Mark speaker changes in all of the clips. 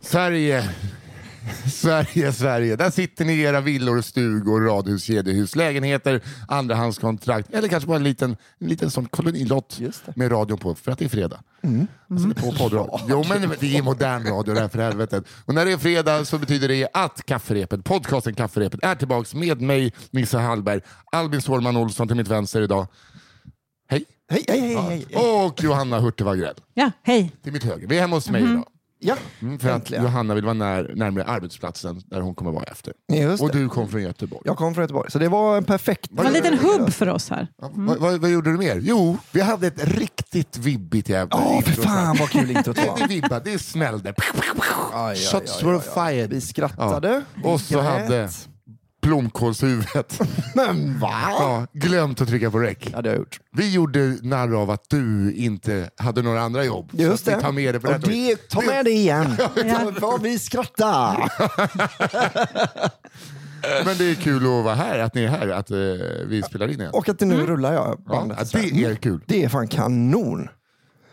Speaker 1: Sverige. Sverige, Sverige. Där sitter ni i era villor, stugor, radhus, kedjehus, lägenheter, andrahandskontrakt eller kanske bara en liten, en liten sån kolonilott med radion på för att det är fredag.
Speaker 2: Mm.
Speaker 1: Alltså, det är på poddradio. Jo, men det är modern radio det här för helvetet. Och när det är fredag så betyder det att Kafferepet, podcasten Kafferepet är tillbaks med mig, Nisse Hallberg, Albin Sårman Olsson till mitt vänster idag. Hej.
Speaker 2: Hej, hej, hej, hej.
Speaker 1: Och Johanna Hurtig Wagrell
Speaker 3: Ja, hej.
Speaker 1: till mitt höger. Vi är hemma hos mig idag.
Speaker 2: Ja,
Speaker 1: Mm, för att
Speaker 2: äntligen.
Speaker 1: Johanna vill vara när, närmare arbetsplatsen där hon kommer vara efter.
Speaker 2: Just
Speaker 1: Och
Speaker 2: det.
Speaker 1: du kom från Göteborg.
Speaker 2: Jag kom från Göteborg, så det var en perfekt...
Speaker 3: Det var en liten hubb för oss här.
Speaker 1: Ja, vad, vad, vad gjorde du mer? Jo, vi hade ett riktigt vibbigt jävla
Speaker 2: Ja, för
Speaker 1: intro.
Speaker 2: fan vad kul introt
Speaker 1: Det,
Speaker 2: var.
Speaker 1: det vibbade, det smällde.
Speaker 2: Aj, aj,
Speaker 1: Shots
Speaker 2: aj,
Speaker 1: were
Speaker 2: aj, aj.
Speaker 1: fired.
Speaker 2: Vi skrattade.
Speaker 1: Ja. Och så
Speaker 2: grät.
Speaker 1: hade blomkålshuvudet
Speaker 2: Men va?
Speaker 1: ja, glömt att trycka på räck.
Speaker 2: Ja, det har jag gjort.
Speaker 1: Vi gjorde narr av att du inte hade några andra jobb.
Speaker 2: Just det.
Speaker 1: vi tar med det på
Speaker 2: Och
Speaker 1: det här
Speaker 2: det, ta med det igen.
Speaker 3: Ja.
Speaker 2: Vad vi skrattar.
Speaker 1: Men det är kul att vara här, att ni är här, att eh, vi spelar in igen.
Speaker 2: Och att det nu rullar jag
Speaker 1: Ja,
Speaker 2: bandet.
Speaker 1: det är kul.
Speaker 2: Det är fan kanon.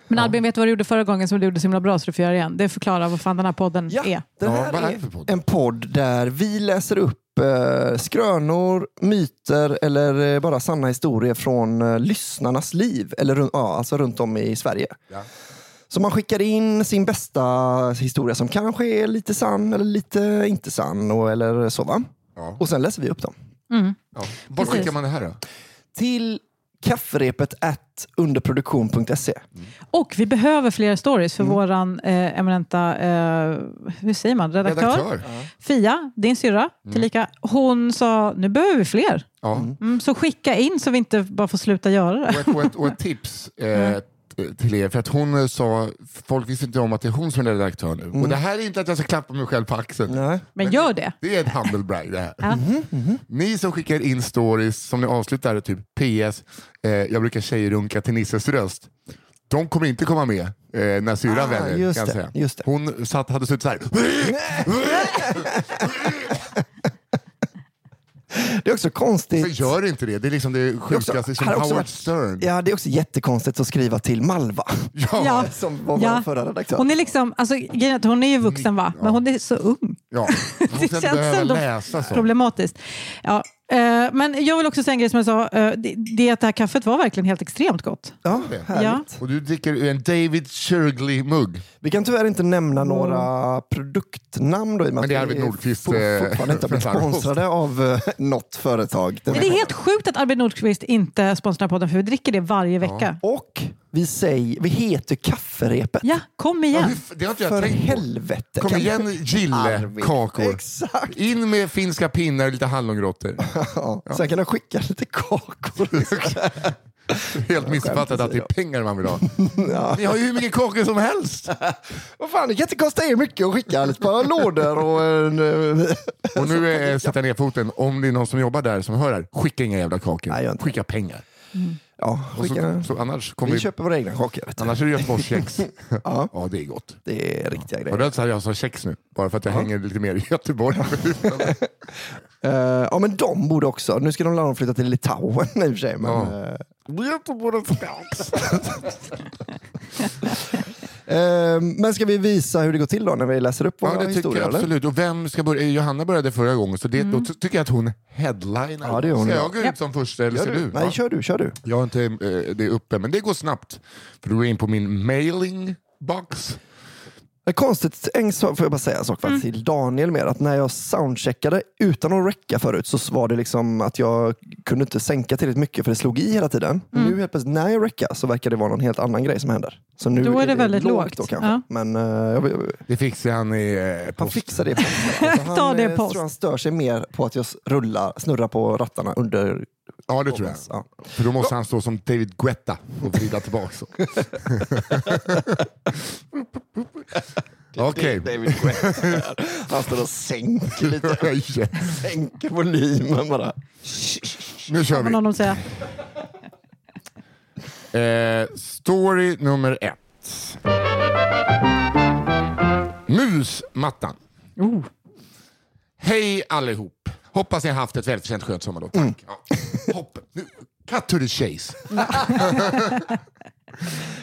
Speaker 3: Men Albin, vet du vad du gjorde förra gången som du gjorde så himla bra så du får göra igen? Det förklarar vad fan den här podden
Speaker 2: Ja,
Speaker 3: är.
Speaker 2: det
Speaker 1: Ja,
Speaker 2: här
Speaker 1: vad är
Speaker 2: är,
Speaker 1: för podd?
Speaker 2: en podd där vi läser upp eh, skrönor, myter eller eh, bara sanna historier från eh, lyssnarnas liv. Eller ja, alltså runt om i Sverige.
Speaker 1: Ja.
Speaker 2: Så man skickar in sin bästa historia som kanske är lite sann eller lite inte sann. Och, eller så va?
Speaker 1: Ja.
Speaker 2: Och sen läser vi upp dem.
Speaker 3: Mm.
Speaker 1: Ja. Var skickar man det här då?
Speaker 2: Till kafferepet at underproduktion.se.
Speaker 3: Och vi behöver fler stories för våran eh, eminenta, eh, hur säger man, redaktör?
Speaker 1: Redaktör?
Speaker 3: Fia, din syrra, tillika. Hon sa, nu behöver vi fler.
Speaker 1: Ja.
Speaker 3: Mm, så skicka in så vi inte bara får sluta göra det.
Speaker 1: Och ett, och ett, och ett tips eh, till er, för att hon sa, folk visste inte om att det är hon som är redaktör nu. Och det här är inte att jag ska klappa mig själv på axeln.
Speaker 2: Nej.
Speaker 3: Men gör det.
Speaker 1: Det är ett humble brag det här.
Speaker 3: Ja.
Speaker 1: Ni som skickar in stories som ni avslutar typ PS, eh, jag brukar tjejrunka till Nisses röst. De kommer inte komma med eh, när syrran
Speaker 2: Ah,
Speaker 1: väljer.
Speaker 2: just
Speaker 1: kan jag
Speaker 2: det,
Speaker 1: säga.
Speaker 2: just det.
Speaker 1: Hon satt, hade suttit så här.
Speaker 2: Det är också konstigt.
Speaker 1: Så gör inte det. Det är liksom det
Speaker 2: Det är också-
Speaker 1: sjukaste som Howard
Speaker 2: varit-
Speaker 1: Stern.
Speaker 2: Ja, det är också jättekonstigt att skriva till Malva.
Speaker 1: Ja.
Speaker 3: Ja.
Speaker 2: Som var
Speaker 3: Ja.
Speaker 2: vår förra redaktör.
Speaker 3: Hon är liksom, alltså, hon är ju vuxen va, men hon är så ung.
Speaker 1: Ja. Hon ska
Speaker 3: Det
Speaker 1: inte
Speaker 3: känns
Speaker 1: behöva
Speaker 3: ändå
Speaker 1: läsa så.
Speaker 3: problematiskt. Ja, men jag vill också säga en grej som jag sa, eh, det, det att det här kaffet var verkligen helt extremt gott.
Speaker 2: Ja, härligt.
Speaker 3: Ja.
Speaker 1: Och du dricker ur en David Shirgley-mugg.
Speaker 2: Vi kan tyvärr inte nämna några produktnamn då, i och med
Speaker 1: Men det är
Speaker 2: att
Speaker 1: Arvid
Speaker 2: vi
Speaker 1: Nordqvist,
Speaker 2: for-
Speaker 1: eh,
Speaker 2: fortfarande inte har blivit
Speaker 1: författare.
Speaker 2: sponsrade av eh, något företag.
Speaker 3: Det är helt sjukt att Arvid Nordqvist inte sponsrar podden för vi dricker det varje vecka.
Speaker 2: Och vi, säger, vi heter Kafferepet.
Speaker 3: Ja, kom
Speaker 1: Ja,
Speaker 3: igen.
Speaker 1: hur f- det har inte jag
Speaker 2: För
Speaker 1: tänkt på.
Speaker 2: helvete.
Speaker 1: Kom
Speaker 2: Kan-
Speaker 1: igen
Speaker 2: Arvid.
Speaker 1: Gille-kakor.
Speaker 2: Exakt.
Speaker 1: In med finska pinnar och lite hallongrottor.
Speaker 2: Ja. Sen kan de skicka lite kakor.
Speaker 1: Helt missuppfattat att det är pengar man vill ha.
Speaker 2: ja.
Speaker 1: Ni har ju hur mycket kakor som helst.
Speaker 2: Vad fan, det kan inte kosta er mycket att skicka ett par lådor och en... eh,
Speaker 1: Och nu sätter jag ner foten. Om det är någon som jobbar där som hör här, skicka inga jävla kakor.
Speaker 2: Nej,
Speaker 1: skicka pengar.
Speaker 2: Ja,
Speaker 1: Och
Speaker 2: skicka.
Speaker 1: så, så annars, kommer
Speaker 2: Vi
Speaker 1: vi,
Speaker 2: köper våra egna kakor. Du.
Speaker 1: annars är det Göteborgskex.
Speaker 2: Ja.
Speaker 1: Ja, det är gott.
Speaker 2: Det är riktiga
Speaker 1: Var
Speaker 2: grejer.
Speaker 1: det att jag sa kex nu? Bara för att jag hänger lite mer i Göteborg.
Speaker 2: Eh, ja, men de borde också. Nu ska de landa flytta till Litauen i och för sig. Men,
Speaker 1: Ja.
Speaker 2: Göteborgskex. Eh, men ska vi visa hur det går till då när vi läser upp våra
Speaker 1: Ja, det tycker
Speaker 2: historier?
Speaker 1: jag
Speaker 2: eller?
Speaker 1: absolut. Och vem ska börja? Johanna började förra gången, så det, då ty- tycker jag att hon headlinar.
Speaker 2: Ja, det gör hon,
Speaker 1: Ska
Speaker 2: ja.
Speaker 1: jag gå ut som första eller ska
Speaker 2: du?
Speaker 1: du?
Speaker 2: Nej,
Speaker 1: Ja.
Speaker 2: kör du. Kör du.
Speaker 1: Jag har inte det uppe, men det går snabbt. För du går in på min mailing box.
Speaker 2: Det är konstigt, en sak får jag bara säga en sak faktiskt till Daniel mer. Att när jag soundcheckade utan att räcka förut så var det liksom att jag kunde inte sänka tillräckligt mycket för det slog i hela tiden. Nu helt plötsligt när jag räckar så verkar det vara någon helt annan grej som händer. Så nu
Speaker 3: Då är det väldigt lågt.
Speaker 2: då kanske.
Speaker 3: Ja.
Speaker 2: Men eh, jag, jag,
Speaker 1: Det fixar han i eh,
Speaker 2: han
Speaker 1: post.
Speaker 2: fixar det. Alltså, han,
Speaker 3: Ta det
Speaker 2: eh,
Speaker 3: post.
Speaker 2: tror han stör sig mer på att jag rullar, snurrar på rattarna under
Speaker 1: Ja, det tror jag.
Speaker 2: Ja.
Speaker 1: För då måste han stå som David Guetta och vrida tillbaka. Okej.
Speaker 2: David Guetta. Han står och sänker lite. Sänker volymen bara.
Speaker 1: Nu kör
Speaker 3: Vad
Speaker 1: vi.
Speaker 3: någon säga.
Speaker 1: Eh, story nummer ett. Musmattan.
Speaker 3: Oh.
Speaker 1: Hej allihop. Hoppas ni har haft ett välförtjänt skönt sommarlov. Tack. Ja. Hopp. Nu, cut to the chase.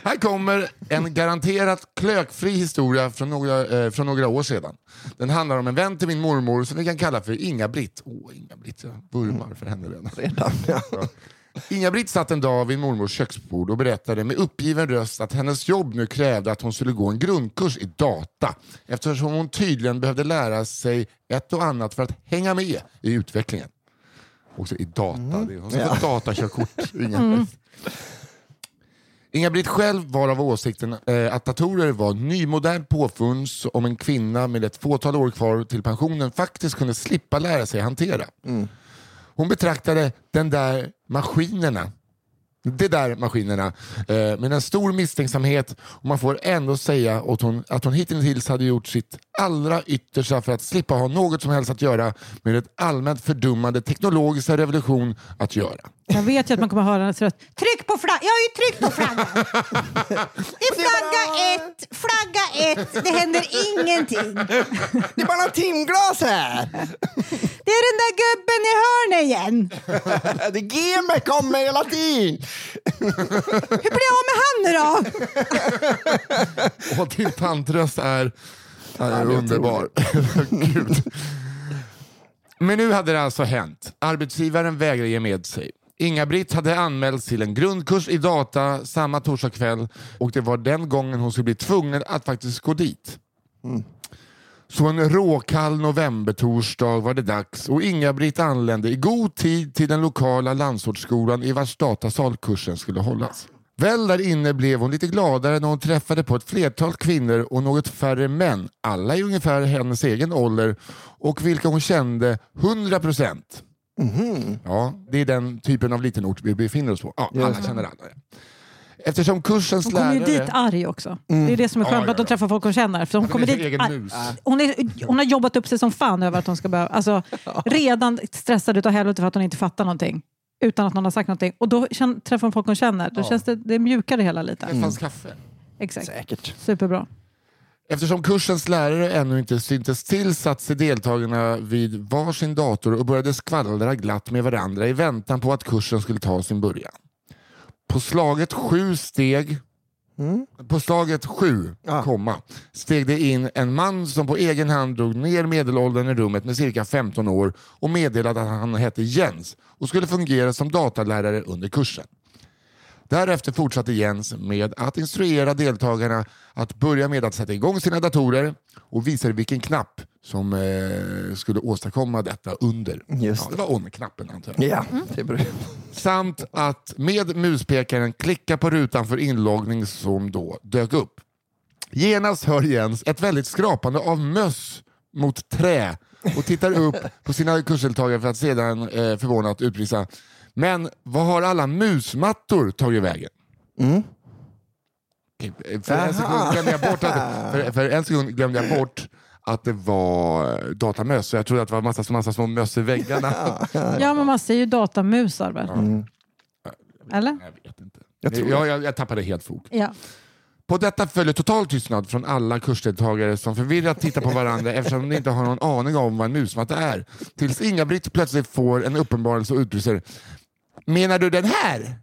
Speaker 1: Här kommer en garanterat klökfri historia från några, eh, från några år sedan. Den handlar om en vän till min mormor som vi kan kalla för Inga-Britt. Åh, Inga-Britt, jag vurmar för henne redan.
Speaker 2: Redan, ja.
Speaker 1: Inga-Britt satt en dag vid mormors köksbord och berättade med uppgiven röst att hennes jobb nu krävde att hon skulle gå en grundkurs i data eftersom hon tydligen behövde lära sig ett och annat för att hänga med i utvecklingen. Också i data. Det är hon ska få ett datakörkort. Inga-Britt. Inga-Britt själv var av åsikten eh, att datorer var nymodernt påfund om en kvinna med ett fåtal år kvar till pensionen faktiskt kunde slippa lära sig hantera. Hon betraktade den där maskinerna de där maskinerna eh, med en stor misstänksamhet och man får ändå säga att hon, att hon hittills hade gjort sitt allra yttersta för att slippa ha något som helst att göra med ett allmänt fördummande teknologiska revolution att göra.
Speaker 3: Jag vet ju att man kommer höra hennes röst. Tryck på flaggan! Jag har ju tryckt på flaggan! Det är flagga ett, Det händer ingenting.
Speaker 2: Det är bara några timglas här!
Speaker 3: Det är den där gubben i hörnet igen.
Speaker 2: Det GM kommer hela tiden!
Speaker 3: Hur blir jag av med han nu då?
Speaker 1: Och din tantröst är, är underbar. Gud. Men nu hade det alltså hänt. Arbetsgivaren vägrade ge med sig. Inga-Britt hade anmälts till en grundkurs i data samma torsdagskväll och det var den gången hon skulle bli tvungen att faktiskt gå dit. Så en råkall novembertorsdag var det dags och Inga-Britt anlände i god tid till den lokala landsortsskolan i vars datasal kursen skulle hållas. Väl där inne blev hon lite gladare när hon träffade på ett flertal kvinnor och något färre män, alla i ungefär hennes egen ålder och vilka hon kände 100 procent. Ja, det är den typen av liten ort vi befinner oss på. Ja, alla känner alla. Eftersom kursens
Speaker 3: Hon kommer ju
Speaker 1: lärare...
Speaker 3: dit arg också. Det är det som är skönt
Speaker 1: Ja,
Speaker 3: att
Speaker 1: ja,
Speaker 3: de träffar folk hon känner. För hon,
Speaker 1: Hon
Speaker 3: kommer dit
Speaker 1: egen
Speaker 3: arg. Hon, är, hon har jobbat upp sig som fan över att hon ska behöva... Alltså, redan stressad utav helvete för att hon inte fattar någonting. Utan att någon har sagt någonting. Och då känn, träffar hon folk hon känner. Då känns det, det mjukare hela lite.
Speaker 1: Det fanns kaffe.
Speaker 3: Exakt.
Speaker 2: Säkert.
Speaker 3: Superbra.
Speaker 1: Eftersom kursens lärare ännu inte syntes till satt sig deltagarna vid varsin dator och började skvallra glatt med varandra i väntan på att kursen skulle ta sin början. På slaget sju steg på slaget sju,
Speaker 2: Ja.
Speaker 1: komma, steg det in en man som på egen hand drog ner medelåldern i rummet med cirka 15 år och meddelade att han hette Jens och skulle fungera som datalärare under kursen. Därefter fortsatte Jens med att instruera deltagarna att börja med att sätta igång sina datorer och visade vilken knapp som eh, skulle åstadkomma detta under.
Speaker 2: Just
Speaker 1: ja, det var on-knappen antar jag.
Speaker 2: Ja, det beror
Speaker 1: Samt att med muspekaren klicka på rutan för inloggning som då dök upp. Genast hör Jens ett väldigt skrapande av möss mot trä och tittar upp på sina kursdeltagare för att sedan eh, förvånat utbrista Men vad har alla musmattor tagit vägen? Okej, För en sekund glömde jag bort att, för, för en sekund glömde jag bort att det var datamöss. Jag trodde att det var massa, massa små möss i väggarna.
Speaker 3: Ja, men man säger ju datamusar väl? Eller?
Speaker 1: Jag vet inte.
Speaker 2: Jag tror
Speaker 1: jag, jag, jag tappade helt fot.
Speaker 3: Ja.
Speaker 1: På detta följer total tystnad från alla kursdeltagare som förvirrat tittar på varandra eftersom de inte har någon aning om vad en musmatta är. Tills Inga-Britt plötsligt får en uppenbarelse och utbrister Menar du den här?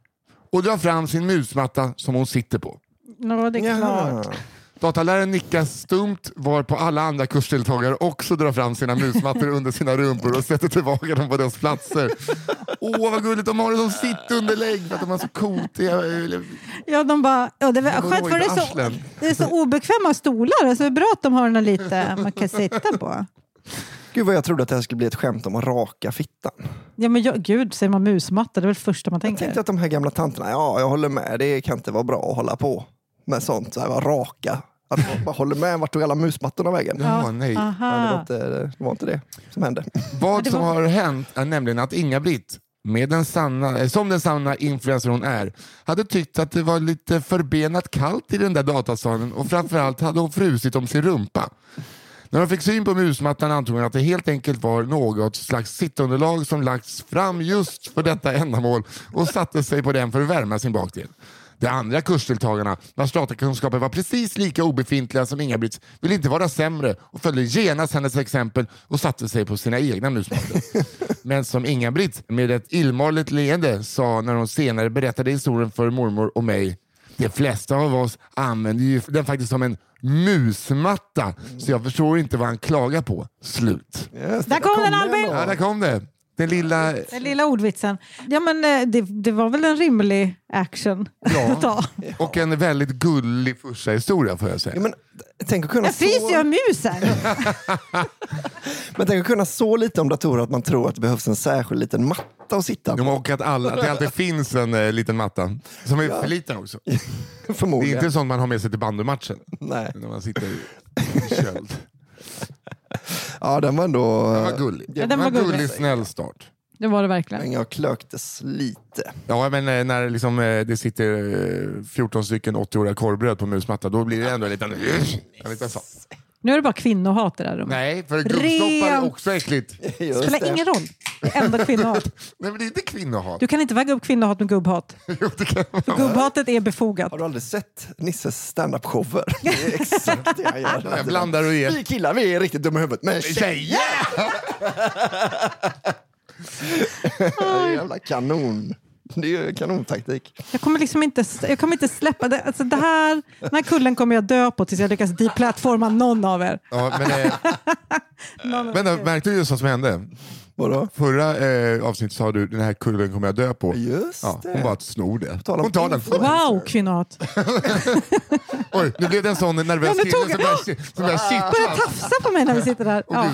Speaker 1: Och drar fram sin musmatta som hon sitter på.
Speaker 3: Nå, det är klart.
Speaker 2: Ja.
Speaker 1: Dataläraren nickar stumt varpå alla andra kursdeltagare också drar fram sina musmattor under sina rumpor och sätter tillbaka dem på deras platser. Åh vad gulligt, de har det som sittunderlägg för att de har så kotiga...
Speaker 3: Ja, de bara, ja, det är väl skönt för det är, så, det är så obekväma stolar. Så det är bra att de har något lite man kan sitta på.
Speaker 2: Gud vad jag trodde att det här skulle bli ett skämt om att raka fittan.
Speaker 3: Ja, men jag, gud, säger man musmatta, det är väl det första man
Speaker 2: Jag tänkte
Speaker 3: tänker.
Speaker 2: att de här gamla tanterna, ja jag håller med, det kan inte vara bra att hålla på med sånt, så här, raka. Att man bara håller med, vart tog alla musmattorna vägen?
Speaker 1: Ja, nej.
Speaker 2: Men det, var inte, det var inte det som hände.
Speaker 1: Vad som har hänt är nämligen att Inga-Britt, med den sanna, eh, som den sanna influencer hon är, hade tyckt att det var lite förbenat kallt i den där datasalen och framförallt hade hon frusit om sin rumpa. När hon fick syn på musmattan antog hon att det helt enkelt var något slags sittunderlag som lagts fram just för detta ändamål och satte sig på den för att värma sin bakdel. De andra kursdeltagarna, vars datakunskaper var precis lika obefintliga som Inga-Britts, ville inte vara sämre och följde genast hennes exempel och satte sig på sina egna musmattor. Men som Inga-Britt med ett illmarligt leende sa när hon senare berättade historien för mormor och mig de flesta av oss använder ju den faktiskt som en musmatta, så jag förstår inte vad han klagar på. Slut.
Speaker 2: Just det,
Speaker 3: Där kom den, Albin!
Speaker 1: Ja, där kom det. Den lilla...
Speaker 3: Den lilla ordvitsen. Ja, men eh, det, det var väl en rimlig action
Speaker 1: Ja.
Speaker 3: att ta.
Speaker 1: Och en väldigt gullig första historia får jag säga.
Speaker 2: Ja, men, tänk att kunna
Speaker 3: Jag fryser ju av
Speaker 2: så,
Speaker 3: mus här.
Speaker 2: men tänk att kunna så lite om datorer att man tror att det behövs en särskild liten matta att sitta på.
Speaker 1: Ja, Och att, alla, att det alltid finns en eh, liten matta som är för liten också. Det är
Speaker 2: Förmodligen.
Speaker 1: inte sånt man har med sig till bandymatchen
Speaker 2: Nej.
Speaker 1: när man sitter i köld.
Speaker 2: Ja, den var ändå...
Speaker 1: Den var gullig.
Speaker 3: Ja, den var
Speaker 1: var
Speaker 3: gullig.
Speaker 1: gullig, snäll start.
Speaker 3: Det var det verkligen.
Speaker 2: Men jag klöktes lite.
Speaker 1: Ja, men eh, när liksom, eh, det sitter eh, 14 stycken 80-åriga korvbröd på musmatta, då blir det ändå en liten... En liten så.
Speaker 3: Nu är det bara kvinnohat i det här rummet.
Speaker 1: Nej, för gubbstoppar är också äckligt.
Speaker 2: Just
Speaker 3: spelar
Speaker 2: det.
Speaker 3: ingen roll. Det är ändå kvinnohat.
Speaker 1: Nej, men det är inte kvinnohat.
Speaker 3: Du kan inte väga upp kvinnohat med gubbhat.
Speaker 1: Jo, det kan man.
Speaker 3: För gubbhatet är befogat.
Speaker 2: Har du aldrig sett Nisses standup-shower? Det är exakt det han gör.
Speaker 1: Jag blandar och ger.
Speaker 2: Vi killar vi är riktigt dumma i huvudet, men tjejer! Det jävla kanon. Det är ju kanontaktik.
Speaker 3: Jag kommer liksom inte, jag kommer inte släppa det. Alltså det här, den här kullen kommer jag dö på tills jag lyckas deplattforma någon av er.
Speaker 1: Ja, men, eh, men då, märkte du just vad som hände?
Speaker 2: Vadå?
Speaker 1: Förra eh, avsnittet sa du den här kullen kommer jag dö på.
Speaker 2: Just
Speaker 1: Ja,
Speaker 2: det.
Speaker 1: hon bara snor det.
Speaker 2: tal om
Speaker 1: Hon tar den.
Speaker 3: Wow, kvinnohat.
Speaker 1: Oj, nu blev det en sån nervös
Speaker 3: Ja, nu
Speaker 1: kille
Speaker 3: tog
Speaker 1: som börjar, som börjar
Speaker 3: Börjar
Speaker 1: kittla.
Speaker 3: tafsa på mig när vi sitter där. Ja.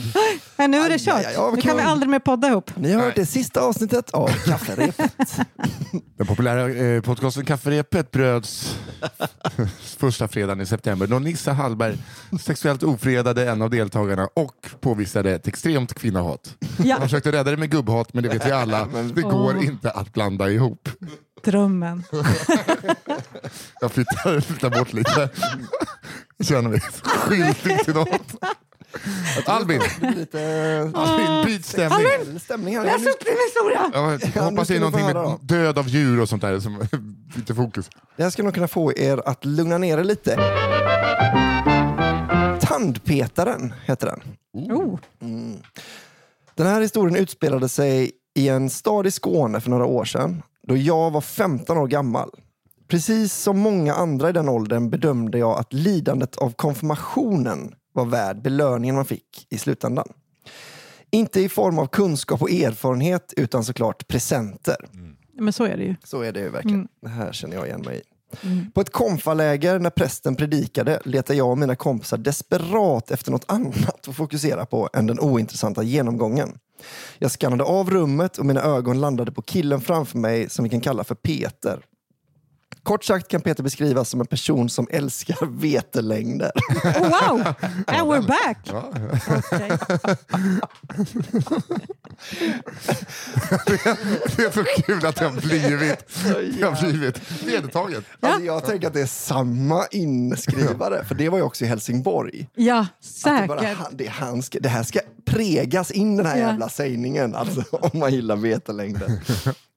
Speaker 3: Men nu är det
Speaker 2: Aj,
Speaker 3: kört.
Speaker 2: aj, aj, vad
Speaker 3: Nu kan vi
Speaker 2: kul.
Speaker 3: aldrig mer podda ihop.
Speaker 2: Ni har hört det sista avsnittet av Kafferepet.
Speaker 1: Den populära eh, podcasten Kafferepet bröds första fredagen i september då Nissa Hallberg sexuellt ofredade en av deltagarna och påvisade ett extremt kvinnohat.
Speaker 3: Ja.
Speaker 1: Han försökte rädda det med gubbhat men det vet vi alla, det går
Speaker 3: Åh.
Speaker 1: inte att blanda ihop.
Speaker 3: Drömmen.
Speaker 1: Jag flyttar, flyttar bort lite. Känner mig skyldig till något. Albin,
Speaker 2: Lite
Speaker 1: Albin byt stämning.
Speaker 2: Albin! stämning här.
Speaker 3: Läs upp din historia!
Speaker 1: Jag
Speaker 2: Ja,
Speaker 1: hoppas det är någonting med död av djur och sånt där som byter fokus.
Speaker 2: Det här ska nog kunna få er att lugna ner er lite. Tandpetaren heter den.
Speaker 3: Oh.
Speaker 2: Den här historien utspelade sig i en stad i Skåne för några år sedan då jag var 15 år gammal. Precis som många andra i den åldern bedömde jag att lidandet av konfirmationen var värd belöningen man fick i slutändan. Inte i form av kunskap och erfarenhet utan såklart presenter.
Speaker 3: Men så är det ju.
Speaker 2: Så är det ju verkligen. Det här känner jag igen mig i. Mm. På ett konfaläger när prästen predikade letade jag och mina kompisar desperat efter något annat att fokusera på än den ointressanta genomgången. Jag skannade av rummet och mina ögon landade på killen framför mig som vi kan kalla för Peter. Kort sagt kan Peter beskrivas som en person som älskar vetelängder.
Speaker 3: Oh, wow! And we're back! Okej.
Speaker 1: Det är så kul att det har blivit, det har blivit vedertaget.
Speaker 2: Alltså, jag tänker att det är samma inskrivare, för det var ju också i Helsingborg.
Speaker 3: Ja,
Speaker 2: Att det, bara,
Speaker 3: säkert.
Speaker 2: det, han ska, det här ska pregas in den här
Speaker 3: Ja.
Speaker 2: jävla sägningen, alltså, om man gillar vetelängder.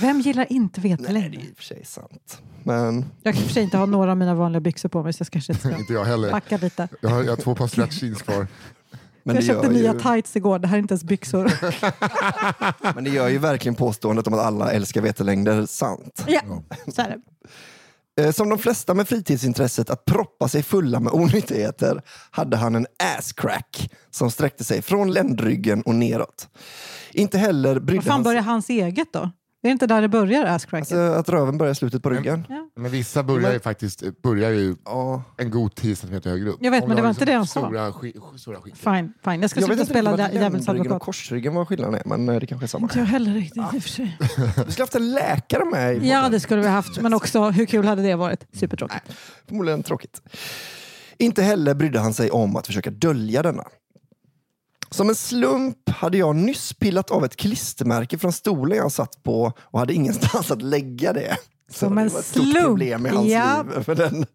Speaker 3: Vem gillar inte veta
Speaker 2: Nej, det är i och för sig sant. Men
Speaker 3: Jag kan i och för sig inte ha några av mina vanliga byxor på mig så jag kanske inte ska
Speaker 1: Inte jag heller.
Speaker 3: backa lite.
Speaker 1: Jag har, jag har två par stretch jeans kvar.
Speaker 2: Men
Speaker 3: jag köpte nya
Speaker 2: ju,
Speaker 3: tights igår, det här är inte ens byxor.
Speaker 2: men det gör ju verkligen påståendet om att alla älskar vetelängder sant.
Speaker 3: ja, så är det.
Speaker 2: Eh, Som de flesta med fritidsintresset att proppa sig fulla med onyttigheter hade han en asscrack som sträckte sig från ländryggen och neråt. Inte heller brydde
Speaker 3: fan
Speaker 2: han sig...
Speaker 3: börjar hans eget då? Är det inte där det börjar, asscracket?
Speaker 2: Alltså, att röven börjar i slutet på ryggen.
Speaker 3: Ja.
Speaker 1: Men vissa börjar ju faktiskt börjar ju
Speaker 2: Ja.
Speaker 1: en god 10 centimeter högre upp.
Speaker 3: Jag vet,
Speaker 1: Om
Speaker 3: men det var
Speaker 1: har
Speaker 3: inte det han sa.
Speaker 1: stora, sk- stora.
Speaker 3: Fine, fine. Jag ska
Speaker 2: Jag
Speaker 3: sluta
Speaker 2: inte
Speaker 3: spela djävulens
Speaker 2: ländryggen och
Speaker 3: advokat.
Speaker 2: korsryggen vad skillnaden är, men eh, det kanske är samma.
Speaker 3: Inte jag heller riktigt i och för sig.
Speaker 2: Du skulle haft en läkare med i
Speaker 3: Ja, det skulle vi haft. Men också, hur kul hade det varit? Supertråkigt.
Speaker 2: Förmodligen tråkigt. Inte heller brydde han sig om att försöka dölja denna. Som en slump hade jag nyss pillat av ett klistermärke från stolen jag satt på och hade ingenstans att lägga det. Så
Speaker 3: Som
Speaker 2: det
Speaker 3: en
Speaker 2: var ett stort
Speaker 3: slump,
Speaker 2: problem i hans
Speaker 3: ja.
Speaker 2: liv. För den.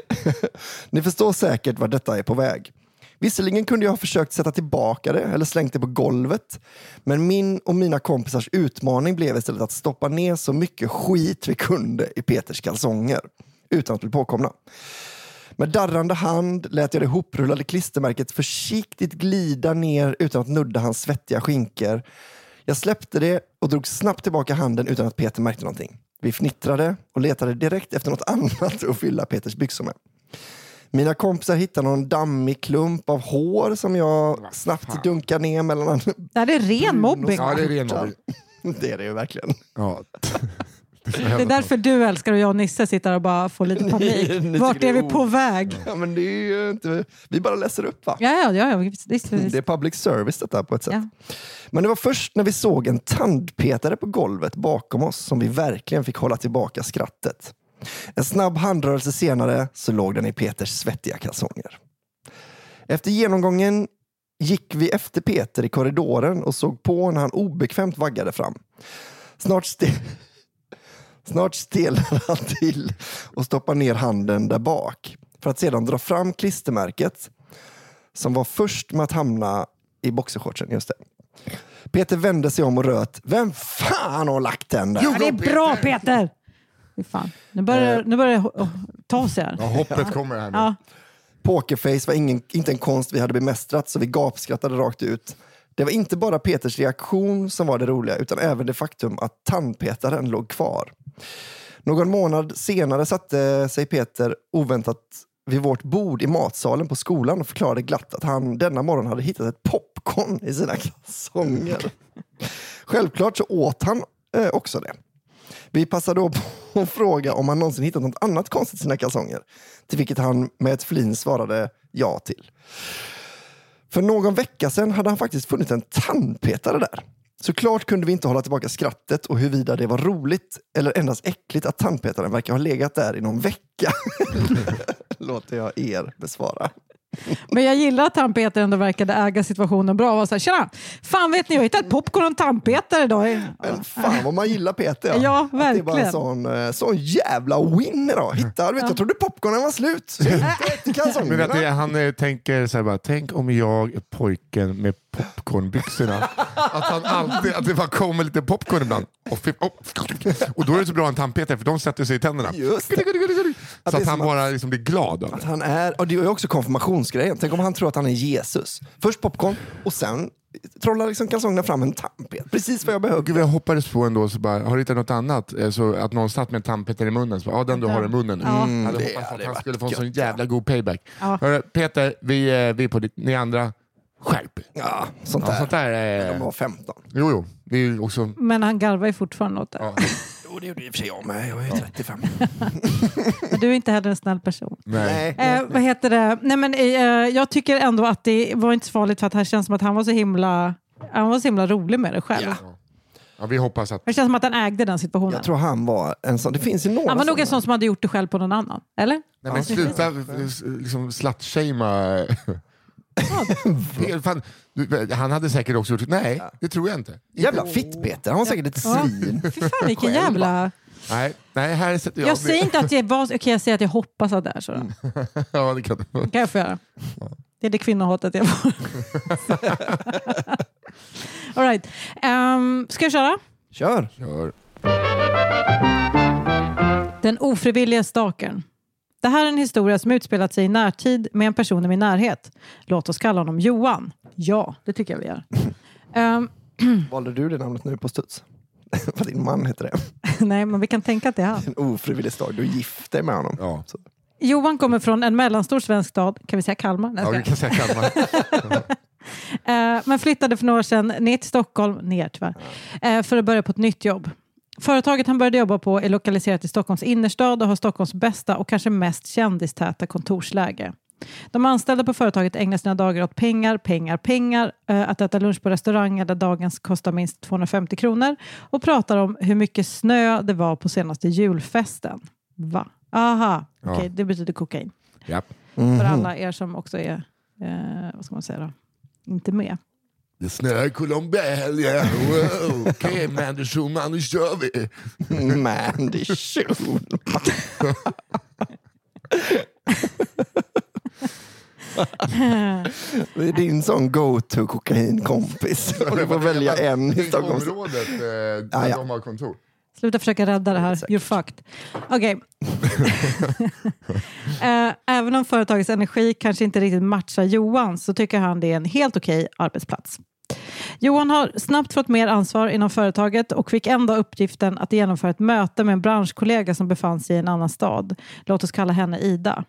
Speaker 2: Ni förstår säkert var detta är på väg. Visserligen kunde jag ha försökt sätta tillbaka det eller slängt det på golvet. Men min och mina kompisars utmaning blev istället att stoppa ner så mycket skit vi kunde i Peters kalsonger utan att bli påkomna. Med darrande hand lät jag det hoprullade klistermärket försiktigt glida ner utan att nudda hans svettiga skinker. Jag släppte det och drog snabbt tillbaka handen utan att Peter märkte någonting. Vi fnittrade och letade direkt efter något annat att fylla Peters byxor med. Mina kompisar hittade någon dammig klump av hår som jag snabbt dunkade ner mellan...
Speaker 3: Det här är ren mobbing.
Speaker 1: Ja, det är ren mobbing.
Speaker 2: Det är det ju verkligen.
Speaker 1: Ja.
Speaker 3: Det är därför du älskar och jag och Nisse sitter och bara får lite panik.
Speaker 2: Ni- ni
Speaker 3: Vart är vi på väg?
Speaker 2: Ja, men det är ju inte... Vi bara läser upp va?
Speaker 3: Ja, ja, ja. ja visst, visst, visst.
Speaker 2: Det är public service detta på ett sätt.
Speaker 3: Ja.
Speaker 2: Men det var först när vi såg en tandpetare på golvet bakom oss som vi verkligen fick hålla tillbaka skrattet. En snabb handrörelse senare så låg den i Peters svettiga kalsonger. Efter genomgången gick vi efter Peter i korridoren och såg på när han obekvämt vaggade fram. Snart, ste- Snart stelnade han till och stoppade ner handen där bak för att sedan dra fram klistermärket som var först med att hamna i boxershortsen. Just det. Peter vände sig om och röt. Vem fan har lagt den där?
Speaker 3: Ja, det är bra Peter! Fy fan. Nu börjar, nu börjar det ho- ta sig här.
Speaker 1: Ja, hoppet kommer här nu.
Speaker 3: Ja.
Speaker 2: Pokerface var ingen, inte en konst vi hade bemästrat så vi gapskrattade rakt ut. Det var inte bara Peters reaktion som var det roliga utan även det faktum att tandpetaren låg kvar. Någon månad senare satte sig Peter oväntat vid vårt bord i matsalen på skolan och förklarade glatt att han denna morgon hade hittat ett popcorn i sina kalsonger. Självklart så åt han eh, också det. Vi passade då på att fråga om han någonsin hittat något annat konstigt i sina kalsonger. Till vilket han med ett flin svarade ja till. För någon vecka sedan hade han faktiskt funnit en tandpetare där. Såklart kunde vi inte hålla tillbaka skrattet och huruvida det var roligt eller endast äckligt att tandpetaren verkar ha legat där i någon vecka. Låter jag er besvara.
Speaker 3: Men jag gillar att tandpetaren ändå verkade äga situationen bra. Och var så här, Tjena! Fan vet ni, jag har hittat popcorn och tandpetare idag.
Speaker 2: Men fan vad man gillar Peter.
Speaker 3: Ja,
Speaker 2: Att det bara en
Speaker 3: verkligen.
Speaker 2: sån, eh, sån jävla win idag. Hitta, vet, Jag trodde popcornen var slut.
Speaker 1: Men att det, han eh, tänker så här bara, tänk om jag är pojken med popcornbyxorna. att, han alltid, att det bara kommer lite popcorn ibland. Och, och då är det så bra en tandpetare för de sätter sig i tänderna.
Speaker 2: Just det.
Speaker 1: Så
Speaker 2: är
Speaker 1: att han
Speaker 2: att-
Speaker 1: bara liksom blir glad
Speaker 2: Att han är, och det är ju också konfirmationsgrejen. Tänk om han tror att han är Jesus. Först popcorn och sen trollar liksom kalsongerna fram en tandpet. Precis vad jag behöver.
Speaker 1: Gud, jag hoppades på ändå, så bara, har du hittat något annat? Eh, Så att någon satt med en tandpetare i munnen, så bara, ja den du har i munnen nu.
Speaker 3: Ja.
Speaker 1: Mm, hade
Speaker 2: det
Speaker 1: hoppats
Speaker 2: hade
Speaker 1: att han skulle få en sån jävla god payback.
Speaker 3: Ja.
Speaker 1: Hörru, Peter, vi, eh, vi är på ditt, ni andra, skärp.
Speaker 2: Ja, sånt
Speaker 1: Ja,
Speaker 2: där.
Speaker 1: sånt där
Speaker 2: De
Speaker 1: eh,
Speaker 2: var 15.
Speaker 1: jo, jo, det är också...
Speaker 3: Men han garvar ju fortfarande åt det.
Speaker 1: Ja,
Speaker 2: Jo, det gjorde i och för sig jag med. Jag är ju 35.
Speaker 3: Men du är inte heller en snäll person.
Speaker 1: nej.
Speaker 3: Eh, vad heter det? Nej, men, eh, jag tycker ändå att det var inte så farligt för att det känns som att han var så himla, han var så himla rolig med det själv.
Speaker 2: Ja.
Speaker 1: Ja, vi hoppas att...
Speaker 3: Det känns som att han ägde den situationen.
Speaker 2: Jag tror han var en sån. Det finns ju några
Speaker 3: han var nog en sån som hade gjort det själv på någon annan. Eller?
Speaker 1: Nej, men sluta liksom, slutshamea. Fan, du, han hade säkert också gjort Nej, det tror jag inte.
Speaker 2: Jävla fitt-Peter. Han var säkert ett
Speaker 3: Ja.
Speaker 2: svin.
Speaker 3: Fy fan vilken jävla...
Speaker 1: Nej, nej, här sätter jag...
Speaker 3: Jag säger inte att jag var... Okej, jag säger att jag hoppas att det är så. Då.
Speaker 1: ja, det kan du.
Speaker 3: Det kan jag få göra. Det är det kvinnohatet jag får. All right. Um, ska jag köra?
Speaker 2: Kör.
Speaker 1: Kör.
Speaker 3: Den ofrivilliga stalkern. Det här är en historia som utspelat sig i närtid med en person i min närhet. Låt oss kalla honom Johan. Ja, det tycker jag vi gör. Ehm,
Speaker 2: Valde du det namnet nu på studs? För din man heter det.
Speaker 3: nej, men vi kan tänka att det är han.
Speaker 2: En ofrivillig stad. Du gifte med honom.
Speaker 1: Ja.
Speaker 2: Så.
Speaker 3: Johan kommer från en mellanstor svensk stad. Kan vi säga Kalmar? Nej,
Speaker 1: Ja, vi kan säga Kalmar.
Speaker 3: Eh, men flyttade för några år sedan ner till Stockholm, ner tyvärr, eh, för att börja på ett nytt jobb. Företaget han började jobba på är lokaliserat i Stockholms innerstad och har Stockholms bästa och kanske mest kändistäta kontorsläge. De anställda på företaget ägnar sina dagar åt pengar, pengar, pengar, eh, att äta lunch på restauranger där dagens kostar minst 250 kronor och pratar om hur mycket snö det var på senaste julfesten. Va? Aha,
Speaker 1: Ja.
Speaker 3: okej, det betyder kokain.
Speaker 1: Japp.
Speaker 3: För alla er som också är, eh, vad ska man säga då, inte med.
Speaker 1: Det snöar i Colombia i helgen. Wow. Okej, Mandy Schulman, nu kör vi.
Speaker 2: Mandy Schulman. Det är din sån go-to kokainkompis. Och du får välja en i Stockholm.
Speaker 1: området eh, där
Speaker 2: Ah, ja.
Speaker 1: de har kontor.
Speaker 3: Sluta försöka rädda det här. You're fucked. Okej. Eh, Även om företagets energi kanske inte riktigt matchar Johan så tycker han det är en helt okej arbetsplats. Johan har snabbt fått mer ansvar inom företaget och fick ändå uppgiften att genomföra ett möte med en branschkollega som befann sig i en annan stad. Låt oss kalla henne Ida.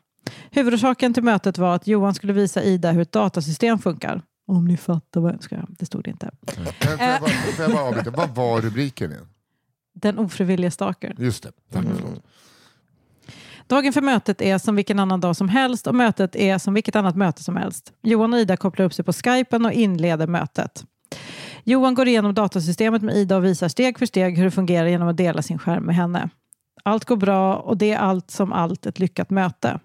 Speaker 3: Huvudorsaken till mötet var att Johan skulle visa Ida hur ett datasystem funkar. Om ni fattar vad jag ska. Det stod det inte.
Speaker 1: Men får, jag bara, får jag bara avbryta, vad var rubriken igen?
Speaker 3: Den ofrivilliga stalker.
Speaker 1: Just det, tack. förlåt.
Speaker 3: Dagen för mötet är som vilken annan dag som helst och mötet är som vilket annat möte som helst. Johan och Ida kopplar upp sig på skypen och inleder mötet. Johan går igenom datasystemet med Ida och visar steg för steg hur det fungerar genom att dela sin skärm med henne. Allt går bra och det är allt som allt ett lyckat möte.